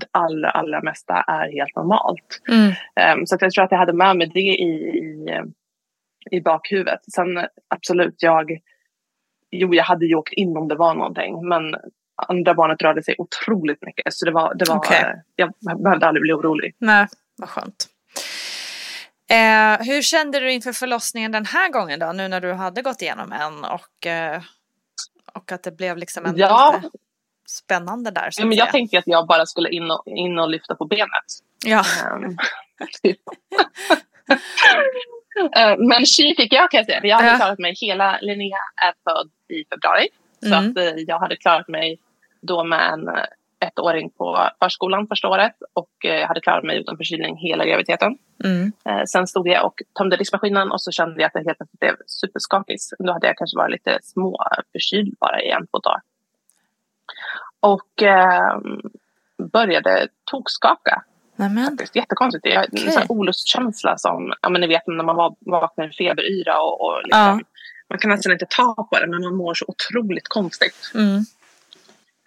det allra, allra mesta är helt normalt. mm, Ehm, så att jag tror att jag hade med mig det i, i, i bakhuvudet. Sen absolut, jag, jo, jag hade ju åkt in om det var någonting, men andra barnet rörde sig otroligt mycket. Så det var, det var, Okej. eh, jag behövde aldrig bli orolig. Nej, vad skönt. Eh, hur kände du inför förlossningen den här gången då, nu när du hade gått igenom en och, eh, och att det blev liksom en Ja. spännande där? Ja, men jag säga. tänkte att jag bara skulle in och, in och lyfta på benet. Ja, Ehm, typ. Eh, Men tji fick jag kan jag säga. Jag hade Ja. klarat mig hela, Linnea är född i februari. Så Mm. att eh, jag hade klarat mig då med en, ettåring på förskolan första året och eh, jag hade klarat mig utan förkylning hela graviditeten. Mm. Eh, sen stod jag och tömde diskmaskinen och så kände jag att jag helt plötsligt blev superskakig. Då hade jag kanske varit lite småförkyld bara i en, två dagar. Och eh, började tokskaka. Nämen. Faktiskt. Jättekonstigt. Jag har Okej. en olustkänsla som, ja men ni vet när man va- vaknar i feberyra och, och liksom, Ja. Man kan nästan inte ta på det men man mår så otroligt konstigt. Mm.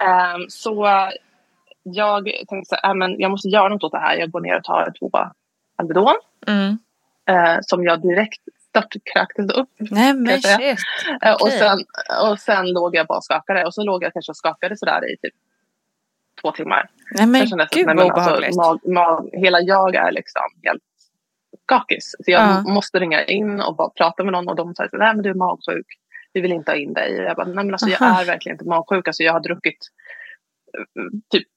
Ehm, så jag tänkte så här, äh, men jag måste göra något åt det här. Jag går ner och tar två Alvedon Mm. eh, som jag direkt störtkräktes upp. Nej men jag säga. shit. Eh, och, sen, och sen låg jag bara och skakade och så låg jag kanske och skakade sådär i typ två timmar. Nej men Jag kände att, gud vad alltså, mag, mag, hela jag är liksom helt skakis. Så jag Ja. måste ringa in och bara prata med någon och de säger nej men du är magsjuk. Vi vill inte ha in dig. Jag bara, nej men alltså jag är verkligen inte magsjuk. Alltså jag har druckit eh, typ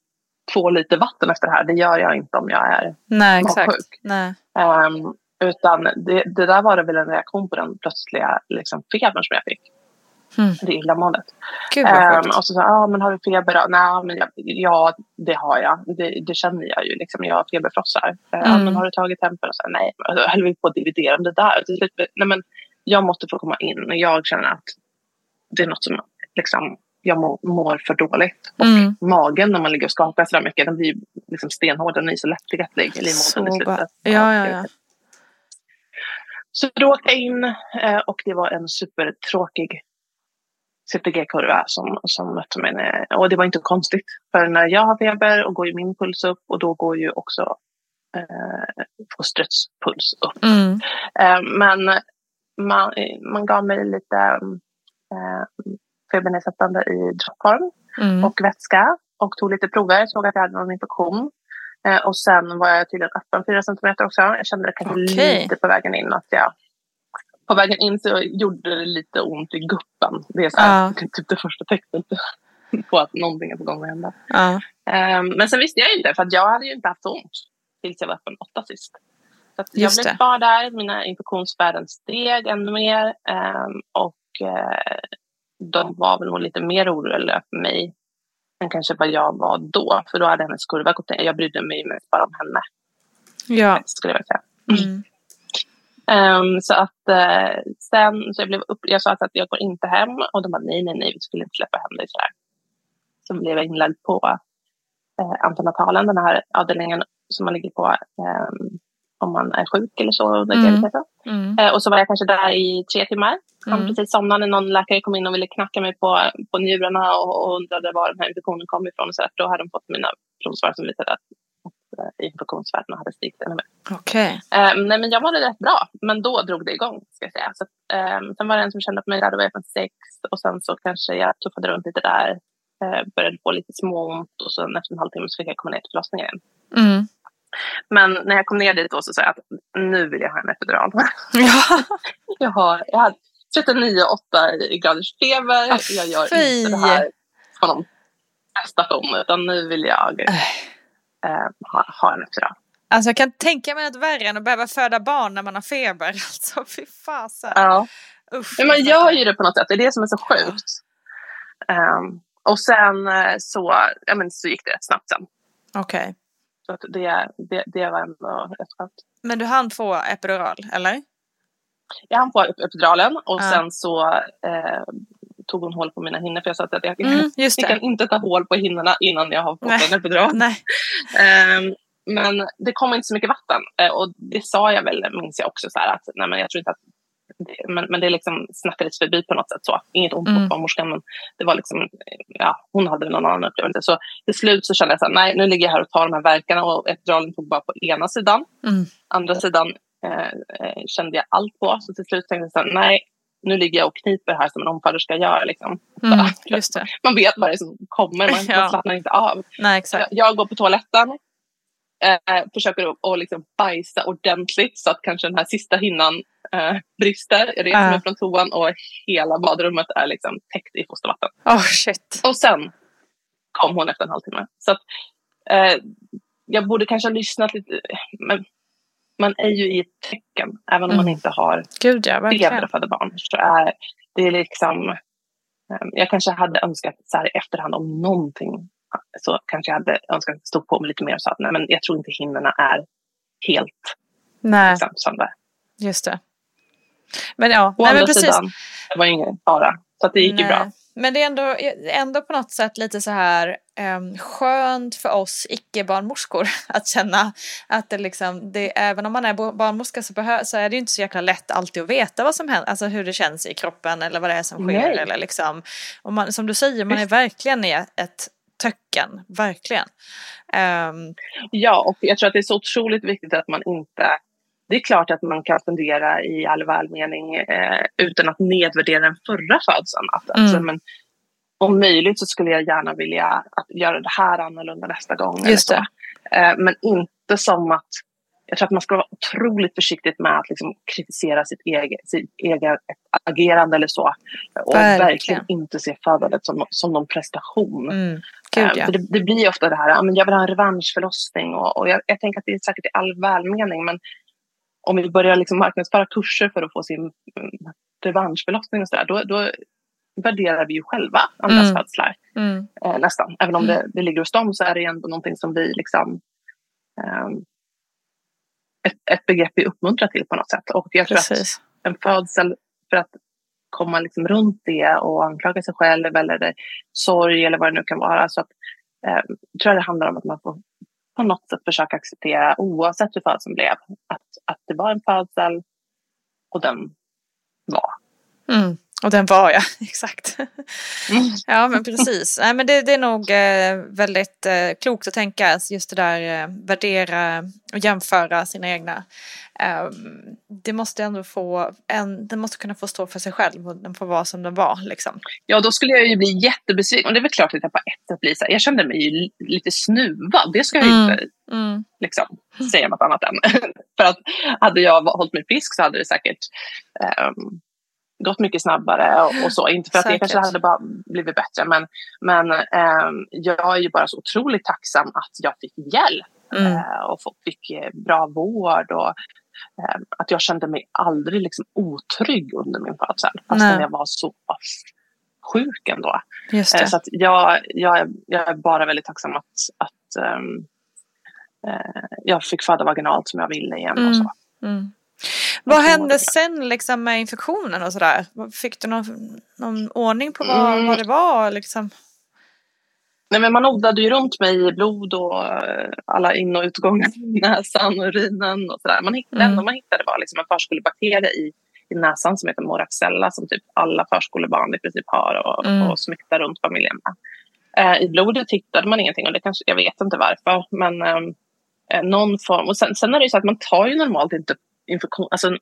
två liter vatten efter det här. Det gör jag inte om jag är Nej magsjuk. exakt. Nej. Ehm, utan det, det där var det väl en reaktion på den plötsliga liksom, febern som jag fick. Mm. Det illamåendet. Ehm, sjukt. och så sa ah, men har du feber då? Nej, men jag, ja, det har jag. Det, det känner jag ju. Liksom, jag har feberfrossar. Uh, Mm. men har du tagit tempen? Och så, nej, då höll vi på att dividera om det där. Slut, nej, men jag måste få komma in. Och jag känner att det är något som liksom, jag mår, mår för dåligt. Och Mm. magen när man ligger och skakar så där mycket, den blir liksom stenhård. Den är så lättillgättlig. livmodern i slutet. ja ja ja. Så då åkte jag in eh, och det var en supertråkig CPG-kurva som, som mötte mig. Och det var inte konstigt. För när jag har feber och går ju min puls upp och då går ju också eh, fostrets puls upp. Mm. Eh, men man, man gav mig lite eh, febernedsättande i droppform Mm. och vätska och tog lite prover. Såg att jag hade någon infektion. Eh, och sen var jag tydligen öppen 4 centimeter också. Jag kände det kanske Okej. lite på vägen in. Att jag, på vägen in så gjorde det lite ont i guppen. Det är så här, Ja. typ det första tecknet på att någonting är på gång att hända. Ja. Eh, men sen visste jag ju inte för att jag hade ju inte haft ont tills jag var öppen åtta sist. Så jag Just blev kvar där. Mina infektionsvärden steg ännu mer. ehm, och eh, de var väl nog lite mer oroliga för mig än kanske vad jag var då. För då hade hennes kurva gått ner. Jag brydde mig mest bara om henne. Ja. Skulle jag säga. Mm. Ehm, så att eh, sen, så jag, blev upp, jag sa att jag går inte hem och de bara nej, nej, nej, vi skulle inte släppa hem dig så här. Så blev jag inlagd på eh, antenatalen, den här avdelningen som man ligger på ehm, om man är sjuk eller så under Mm. Mm. Eh, och så var jag kanske där i tre timmar. Han Mm. precis somnade när någon läkare kom in och ville knacka mig på, på njurarna och, och undrade var den här infektionen kom ifrån. Så att då hade de fått mina provsvar som visade att, att eh, infektionsvärdena hade stigit ännu mer. Okej. Eh, nej, men jag mådde rätt bra, men då drog det igång. Ska jag säga. Så, eh, sen var det en som kände på mig där, då var jag från sex och sen så kanske jag tuffade runt lite där. Eh, började få lite småont och sen efter en halvtimme så fick jag komma ner till förlossningen igen. Mm. Men när jag kom ner dit då så sa jag att nu vill jag ha en epidural. Ja. jag, har, jag hade 39,8 graders feber. Ah, jag gör fy. inte det här på någon prestation utan nu vill jag eh, ha, ha en epidural. Alltså jag kan tänka mig att värre än att behöva föda barn när man har feber. Alltså fy fasen. Ja. Usch, Men man jag gör ju det på något sätt. Det är det som är så sjukt. Ehm, och sen eh, så, ja, men så gick det rätt snabbt sen. Okej. Så att det, det, det var ändå rätt skönt. Men du hann få epidural, eller? Jag hann få epiduralen och Ja. sen så eh, tog hon hål på mina hinnor. För jag sa att jag, Mm, jag kan inte ta hål på hinnorna innan jag har fått Nej. en epidural. Ehm, men det kom inte så mycket vatten. Eh, och det sa jag väl, minns jag också, så här, att nej, men jag tror inte att men, men det liksom snackades förbi på något sätt. så. Inget ont Mm. mot barnmorskan, men det var liksom, ja, hon hade någon annan upplevelse. Så till slut så kände jag så här, nej, nu ligger jag här och tar de här verkarna och epiduralen tog bara på ena sidan. Mm. Andra sidan eh, eh, kände jag allt på. Så till slut tänkte jag så här, nej, nu ligger jag och kniper här som en omföderska gör. Liksom. Mm. Man vet vad det är som kommer, man, Ja. man slappnar inte av. Nej, exakt. Jag går på toaletten, eh, försöker att att liksom bajsa ordentligt så att kanske den här sista hinnan eh, brister. Jag reser Ja. mig från toan och hela badrummet är liksom täckt i fostervatten. Åh shit. Och sen kom hon efter en halvtimme. Så att, eh, jag borde kanske ha lyssnat lite. Men man är ju i ett tecken, även om man Mm. inte har Gud ja, feber verkligen. och föder barn. Så är det är liksom, eh, jag kanske hade önskat så här i efterhand om någonting så kanske jag hade önskat att stå på mig lite mer och sa att nej, men jag tror inte hinnorna är helt Nej, liksom, sönder. just det. Men ja, Å nej, men andra precis. sidan, det var ingen fara. Så att det gick ju Nej. bra. Men det är ändå, ändå på något sätt lite så här um, skönt för oss icke-barnmorskor att känna att det liksom, det, även om man är barnmorska så, behö, så är det ju inte så jäkla lätt alltid att veta vad som händer, alltså hur det känns i kroppen eller vad det är som sker. Nej. Eller liksom, och man, som du säger, man är verkligen i ett töcken, verkligen. Ehm, Ja, och jag tror att det är så otroligt viktigt att man inte... Det är klart att man kan fundera i all välmening eh, utan att nedvärdera den förra födseln. Att, Mm. alltså, men, om möjligt så skulle jag gärna vilja att göra det här annorlunda nästa gång. Just. Eh, men inte som att... Jag tror att man ska vara otroligt försiktig med att liksom kritisera sitt eget, sitt eget agerande eller så. Och Verkligen. verkligen, inte se födandet som, som någon prestation. mm, gud Eh, ja. det, det blir ofta det här, jag vill ha en revanschförlossning och, och jag, jag tänker att det är säkert i all välmening men om vi börjar liksom marknadsföra kurser för att få sin mm, revanschförlossning och sådär, då, då värderar vi ju själva andras Mm. födslar Mm, eh, nästan. Även om det, det ligger hos dem så är det ändå någonting som vi liksom ehm, ett, ett begrepp vi uppmuntrar till på något sätt. Och jag tror att precis. en födsel för att komma liksom runt det och anklaga sig själv eller det, sorg eller vad det nu kan vara. Så att, eh, tror jag det handlar om att man får på något sätt försöka acceptera oavsett hur födseln blev. Att, att det var en födsel och den var. Mm. Och den var jag, exakt. Mm. Ja men precis. Nej, men det, det är nog eh, väldigt eh, klokt att tänka just det där eh, värdera och jämföra sina egna. Eh, det måste ändå få, en, den måste kunna få stå för sig själv och den får vara som den var. Liksom. Ja, då skulle jag ju bli jättebesviken. Och det är väl klart att jag på ett sätt blir så här, Jag kände mig ju li- lite snuvad. Det ska jag ju Mm. inte Mm. liksom, säga något annat än. För att hade jag hållit mig frisk så hade det säkert ehm, gått mycket snabbare och, och så. Inte för att Säkert. det kanske hade bara blivit bättre men, men ehm, jag är ju bara så otroligt tacksam att jag fick hjälp Mm. eh, och fick eh, bra vård och ehm, att jag kände mig aldrig liksom otrygg under min födsel fastän jag var så sjuk ändå. Eh. Så att jag, jag, är- jag är bara väldigt tacksam att, att ehm, eh, jag fick föda vaginalt som jag ville igen. Mm. Och så. Mm. Vad hände sen liksom, med infektionen och sådär? Fick du någon, någon ordning på vad, Mm. vad det var? Liksom? Nej, men man odlade ju runt mig i blod och eh, alla in och utgångar i näsan och urinen och sådär. Man hittade, Mm. man hittade var liksom en förskolebakterie i, i näsan som heter moraxella som typ alla förskolebarn i princip har och, Mm. och smittar runt familjen med. Eh, I blodet hittade man ingenting och det kanske, jag vet inte varför. Men ehm, eh, någon form. Och sen, sen är det ju så att man tar ju normalt inte infektion. Alltså,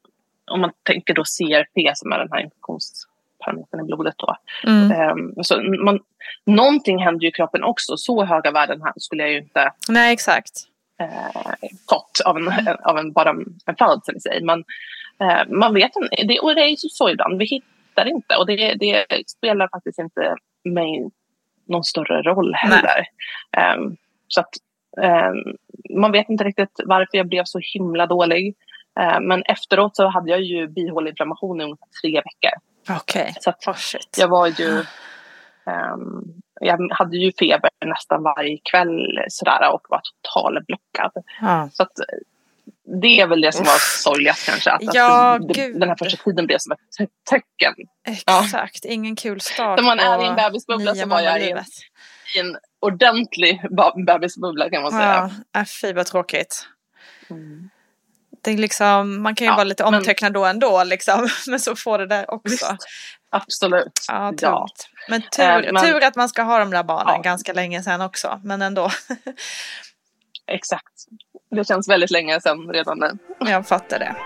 om man tänker då CRP som är den här infektionsparametern i blodet då. Mm. Ehm, så man, någonting händer ju i kroppen också. Så höga värden här skulle jag ju inte Nej exakt. eh, fått av en, av en, bara en födsel i sig. Men eh, man vet inte. Det, och det är ju så ibland. Vi hittar inte. Och det, det spelar faktiskt inte mig någon större roll heller. Ehm, så att ehm, man vet inte riktigt varför jag blev så himla dålig. Ehm, men efteråt så hade jag ju bihåleinflammation i ungefär tre veckor. Okej. Så att Oh, jag var ju... ehm, jag hade ju feber nästan varje kväll sådär, och var totalblockad. Ja. Så att, eh, det är väl det som var sorgligast kanske. Att, Ja, att det, den här första tiden blev som ett tecken. Exakt, ingen kul start När man är i en bebisbubbla så var jag i en, i en ordentlig bebisbubbla kan man Ja, säga. äh, fy vad tråkigt. Mm. Det liksom, man kan ju Ja, vara lite men- omtecknad då ändå liksom. Men så får det där också. Visst, absolut. Ja, Ja. tungt. Men tur, Eh, men- tur att man ska ha de där barnen Ja. ganska länge sen också. Men ändå, Exakt. Det känns väldigt länge sedan redan nu. jag fattar det.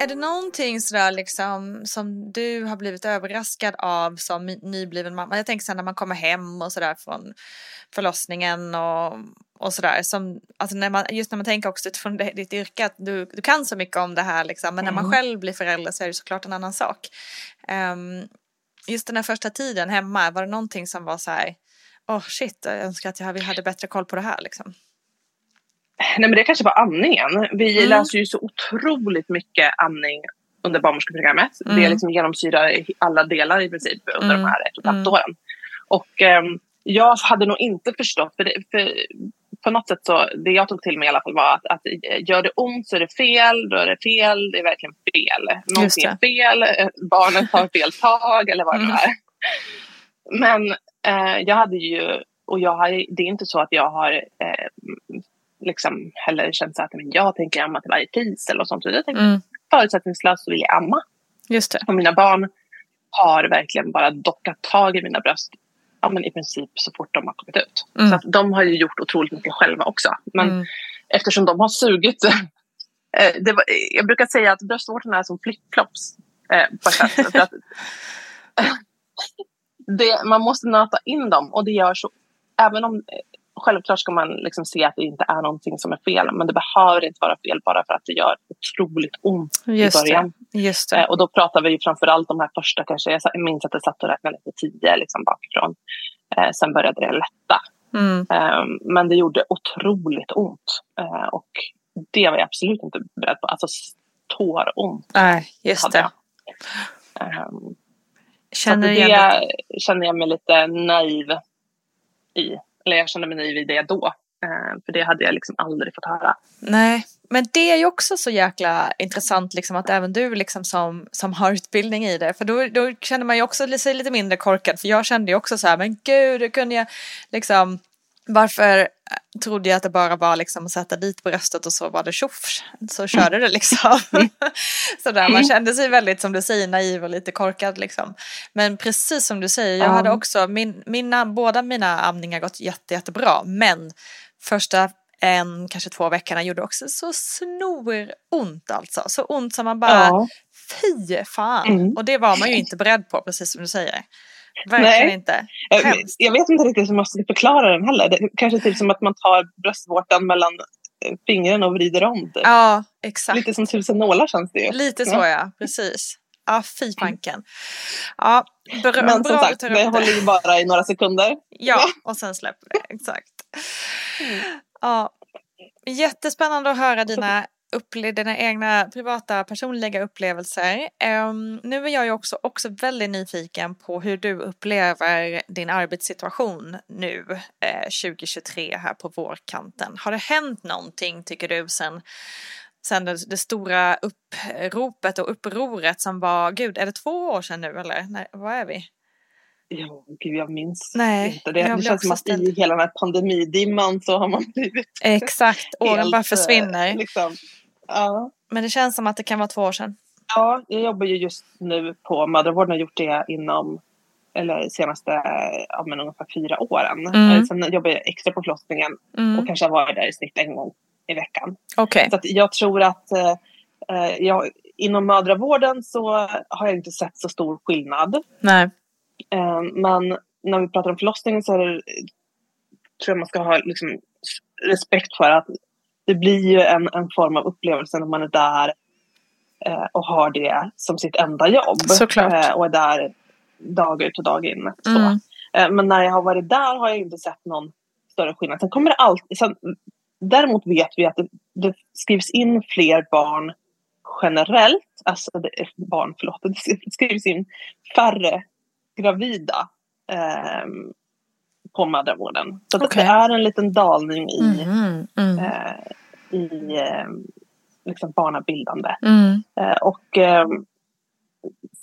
Är det någonting sådär liksom som du har blivit överraskad av som ny- nybliven mamma? Jag tänker sen när man kommer hem och sådär från förlossningen och, och sådär. Som, alltså när man, just när man tänker också utifrån det- ditt yrke att du, du kan så mycket om det här liksom. Men när man själv blir förälder så är det såklart en annan sak. Ehm, just den här första tiden hemma, var det någonting som var så här, åh shit, jag önskar att jag hade bättre koll på det här liksom. Nej men det kanske var andningen. Vi Mm. läser ju så otroligt mycket andning under barnmorskeprogrammet. Mm. Det liksom genomsyrar alla delar i princip under Mm. de här ett och ett halvt Mm. åren. Och ehm, jag hade nog inte förstått, för, det, för på något sätt så, det jag tog till mig i alla fall var att, att eh, gör det ont så är det fel, då är det fel, det är verkligen fel. Någonting är fel, eh, barnet tar fel tag eller vad det Mm. är. Men eh, jag hade ju, och jag har, det är inte så att jag har eh, liksom heller känt så att men jag tänker amma till varje pris eller sånt. Jag tänker Mm. förutsättningslöst så vill jag amma. Just det. Och mina barn har verkligen bara dockat tag i mina bröst ja, men i princip så fort de har kommit ut. Mm. Så att de har ju gjort otroligt mycket själva också. Men Mm. eftersom de har sugit. eh, var, jag brukar säga att bröstvårtorna är som flipflops. Eh, att, det, man måste nöta in dem och det gör så. Även om självklart ska man liksom se att det inte är någonting som är fel. Men det behöver inte vara fel bara för att det gör otroligt ont Just i början. det. Just Eh, det. och då pratar vi ju framförallt de här första kanske. Jag minns att jag satt och räknade till tio liksom bakifrån. Eh, sen började det lätta. Mm. Eh, men det gjorde otroligt ont. Eh, och det var jag absolut inte beredd på. Alltså tåront Nej, just det. jag. Eh, så Känner det. det känner jag mig lite naiv i. Eller jag kände mig naiv i det då. Eh, för det hade jag liksom aldrig fått höra. Nej, men det är ju också så jäkla intressant liksom att även du liksom som, som har utbildning i det. För då, då känner man ju också sig lite mindre korkad. För jag kände ju också så här, men gud, hur kunde jag liksom varför trodde jag att det bara var liksom att sätta dit bröstet och så var det tjoff, så körde det liksom. så där, man kände sig väldigt, som du säger, naiv och lite korkad liksom. Men precis som du säger, jag Ja. hade också, min, mina, båda mina amningar gått jätte, jättebra, men första en, kanske två veckorna gjorde också så snoront alltså. Så ont som man bara, Ja. fy fan. Mm. Och det var man ju inte beredd på, precis som du säger. Verkligen Nej. inte. Jag, Hemskt. jag vet inte riktigt hur man ska förklara den heller. Det kanske typ som att man tar bröstvårtan mellan eh, fingrarna och vrider om. Typ. Ja, exakt. Lite som tusen nålar känns det ju. Lite så Ja. ja, precis. Ja, fy fanken. Ja, bra, Men bra som du sagt, det det. håller ju bara i några sekunder. Ja, och sen släpper det. Exakt. Ja, jättespännande att höra dina, upple- dina egna privata personliga upplevelser. Um, nu är jag ju också, också väldigt nyfiken på hur du upplever din arbetssituation nu eh, 2023 här på vårkanten. Har det hänt någonting tycker du sen sen det, det stora uppropet och upproret som var, gud är det två år sedan nu eller? Nej, vad är vi? Ja, gud, jag minns Nej, inte det. Det känns som att i hela den här pandemidimman så har man blivit Exakt, åren bara eh, försvinner. Liksom. Ja. Men det känns som att det kan vara två år sedan. ja, jag jobbar ju just nu på mödravården och har gjort det inom eller senaste ja, men ungefär fyra åren. Mm. Eh, Sen jobbar jag extra på förlossningen Mm. och kanske har varit där i snitt en gång i veckan. Okej. Så jag tror att eh, eh, jag, inom mödravården så har jag inte sett så stor skillnad. Nej. Eh, men när vi pratar om förlossningen så det, tror jag man ska ha liksom, respekt för att det blir ju en, en form av upplevelse när man är där eh, och har det som sitt enda jobb. Såklart. Eh, och är där dag ut och dag in. Mm. Eh, men när jag har varit där har jag inte sett någon större skillnad. Sen kommer det alltid, sen, däremot vet vi att det, det skrivs in fler barn generellt, alltså det, barn, förlåt, det skrivs in färre gravida ehm, på mödravården. Så att Okej. det är en liten dalning i, Mhm, mm. eh, i eh, liksom barnabildande. Mm. Eh, och eh,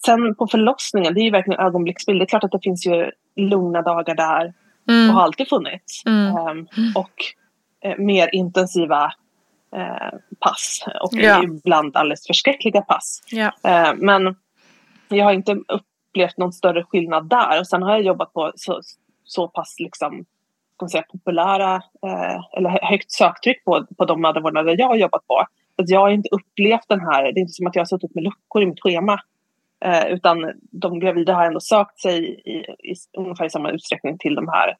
sen på förlossningen, det är ju verkligen ögonblicksbild. Det är klart att det finns ju lugna dagar där och Mm. har alltid funnits. Mm. Ehm, och eh, mer intensiva eh, pass och Ja. ibland alldeles förskräckliga pass. Ja. Eh, men jag har inte upplevt någon större skillnad där. Och sen har jag jobbat på så, så pass liksom, ska man säga, populära eh, eller hö- högt söktryck på, på de mödravårdarna där jag har jobbat på. Att jag har inte upplevt den här, det är inte som att jag har suttit med luckor i mitt schema. Eh, utan de gravida har ändå sökt sig i, i, ungefär i samma utsträckning till de här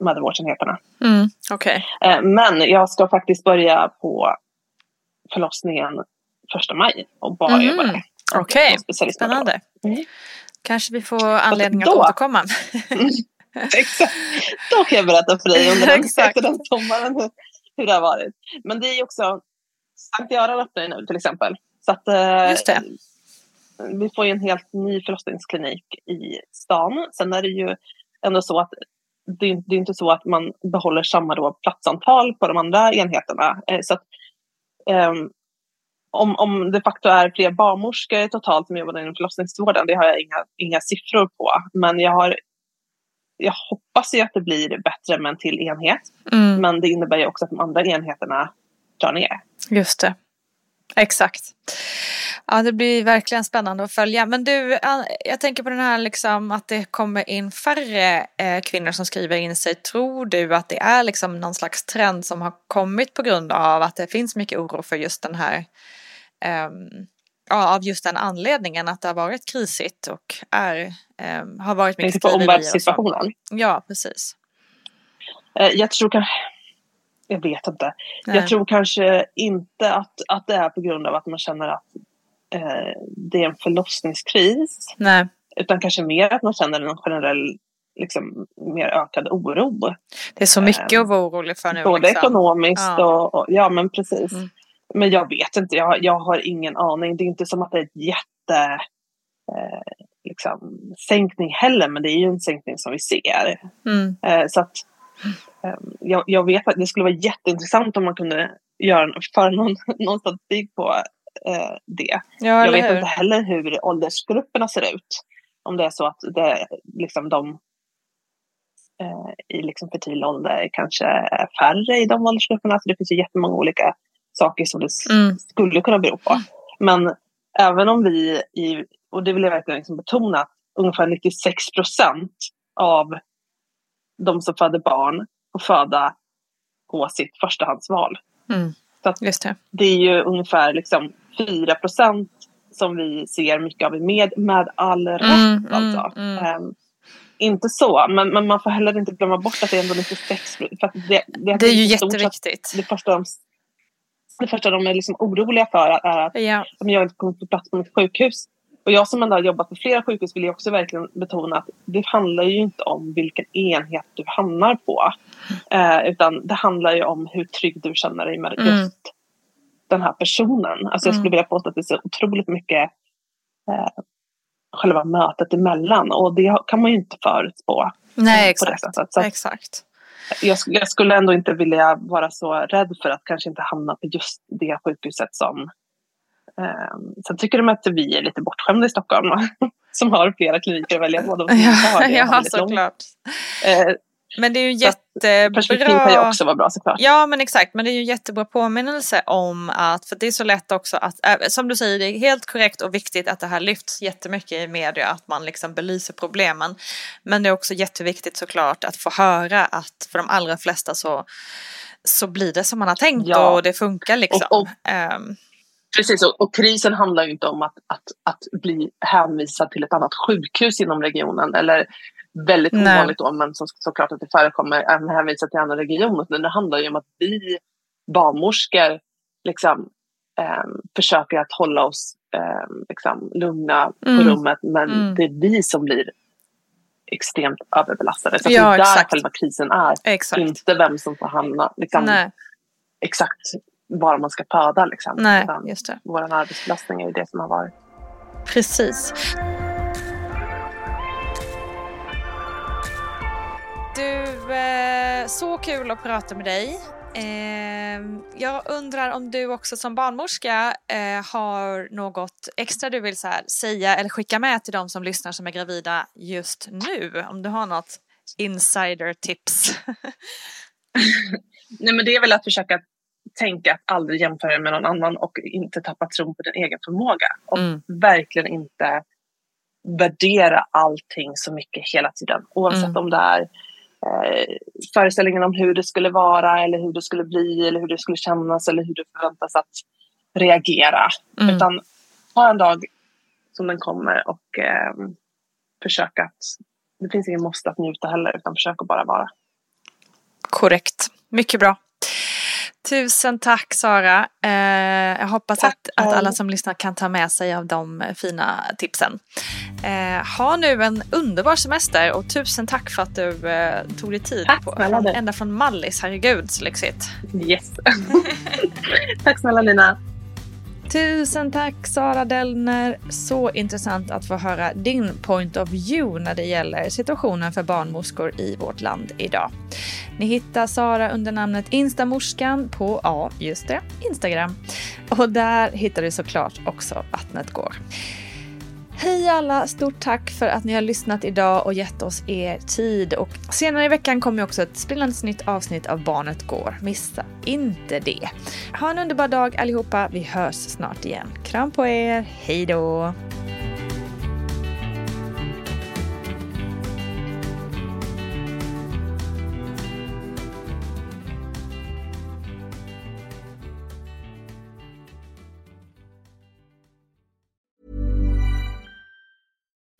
mödravårdsenheterna. Mm. Okej. Eh, men jag ska faktiskt börja på förlossningen första maj och bara Mhm. jobba där. Okej, specialistmödravård. spännande. Mm. Kanske vi får anledning att då- återkomma. Exakt. Då kan jag berätta för dig under den, efter den sommaren hur, hur det har varit. Men det är ju också, Sankt Göran öppnar nu till exempel. Så att, eh, Just det. vi får ju en helt ny förlossningsklinik i stan. Sen är det ju ändå så att det, det är inte så att man behåller samma då platsantal på de andra enheterna. Eh, så att, um, om, om de facto är fler barnmorskor totalt som jobbar inom förlossningsvården, det har jag inga, inga siffror på. Men jag, har, jag hoppas ju att det blir bättre med en till enhet. Mm. Men det innebär ju också att de andra enheterna drar ner. Just det. Exakt. Ja, det blir verkligen spännande att följa. Men du, jag tänker på den här liksom att det kommer in färre eh, kvinnor som skriver in sig. Tror du att det är liksom någon slags trend som har kommit på grund av att det finns mycket oro för just den här ja, av just den anledningen att det har varit krisigt och är, um, har varit mycket på omvärldssituationen? Ja, precis. Uh, jag tror kanske jag vet inte. Nej. Jag tror kanske inte att, att det är på grund av att man känner att eh, det är en förlossningskris. Nej. Utan kanske mer att man känner en generell liksom, mer ökad oro. Det är så mycket eh, att vara orolig för nu. Både liksom. ekonomiskt ja. Och, och, ja men precis. Mm. Men jag vet inte, jag, jag har ingen aning. Det är inte som att det är ett jätte eh, liksom, sänkning heller, men det är ju en sänkning som vi ser. Mm. Eh, så att Ehm, jag, jag, vet att det skulle vara jätteintressant om man kunde göra, föra någon, någon statistik på eh, det. Ja, jag vet hur? inte heller hur åldersgrupperna ser ut. Om det är så att det, liksom de eh, i liksom fertil ålder kanske är färre i de åldersgrupperna. Så det finns ju jättemånga olika saker som det mm. skulle kunna bero på. Men även om vi, i, och det vill jag verkligen liksom betona, ungefär 96 procent av de som föder barn får föda på sitt förstahandsval. Mm. Det. det är ju ungefär liksom 4 procent som vi ser mycket av i med, med all rätt. Mm, alltså. mm, um, inte så, men, men man får heller inte glömma bort att det är ändå 96 för det, det, det är ju jätteviktigt. Det första de, det första de är liksom oroliga för är att ja. om jag inte kommer på plats på mitt sjukhus och jag som ändå har jobbat på flera sjukhus vill jag också verkligen betona att det handlar ju inte om vilken enhet du hamnar på. Eh, utan det handlar ju om hur trygg du känner dig med mm. just den här personen. Alltså jag skulle mm. vilja påstå att det är så otroligt mycket eh, själva mötet emellan och det kan man ju inte förutspå. Nej, exakt. Så exakt. Jag, jag, skulle ändå inte vilja vara så rädd för att kanske inte hamna på just det sjukhuset som Um, sen tycker de att vi är lite bortskämda i Stockholm som har flera kliniker att välja på. Ja, ja såklart. Uh, men det är ju jättebra. Perspektiv kan ju också vara bra såklart. Ja men exakt, men det är ju jättebra påminnelse om att, för det är så lätt också att, som du säger, det är helt korrekt och viktigt att det här lyfts jättemycket i media, att man liksom belyser problemen. Men det är också jätteviktigt såklart att få höra att för de allra flesta så, så blir det som man har tänkt ja. och det funkar liksom. Och, och, um, Precis, och, och, krisen handlar ju inte om att, att, att bli hänvisad till ett annat sjukhus inom regionen eller väldigt Nej. ovanligt då, men så, såklart att det förekommer, även hänvisad till andra regioner. Men det handlar ju om att vi barnmorskor liksom, eh, försöker att hålla oss eh, liksom, lugna mm. på rummet, men mm. det är vi som blir extremt överbelastade. Så ja, det är där själva krisen är, exakt. inte vem som får hamna. Liksom, exakt var man ska föda. Liksom. Nej, just det. Vår arbetsbelastning är ju det som har varit. Precis. Eh, så kul att prata med dig. Eh, jag undrar om du också som barnmorska eh, har något extra du vill säga eller skicka med till de som lyssnar som är gravida just nu? Om du har något insider tips? Nej men det är väl att försöka tänka att aldrig jämföra med någon annan och inte tappa tron på din egen förmåga. Och mm. verkligen inte värdera allting så mycket hela tiden. Oavsett mm. om det är eh, föreställningen om hur det skulle vara eller hur det skulle bli eller hur det skulle kännas eller hur du förväntas att reagera. Mm. Utan ha en dag som den kommer och eh, försök att det finns ingen måste att njuta heller utan försök att bara vara. Korrekt. Mycket bra. Tusen tack Sara. Eh, jag hoppas tack. Att, att alla som lyssnar kan ta med sig av de fina tipsen. Eh, ha nu en underbar semester och tusen tack för att du eh, tog dig tid. Tack på, Ända från Mallis, herregud så lyxigt. Yes. tack snälla Lina. Tusen tack Sara Dellner. Så intressant att få höra din point of view när det gäller situationen för barnmorskor i vårt land idag. Ni hittar Sara under namnet Instamorskan på, ja just det, Instagram. Och där hittar du såklart också Vattnet går. Hej alla! Stort tack för att ni har lyssnat idag och gett oss er tid. Och senare i veckan kommer också ett spännande nytt avsnitt av Barnet Går. Missa inte det. Ha en underbar dag allihopa. Vi hörs snart igen. Kram på er. Hej då!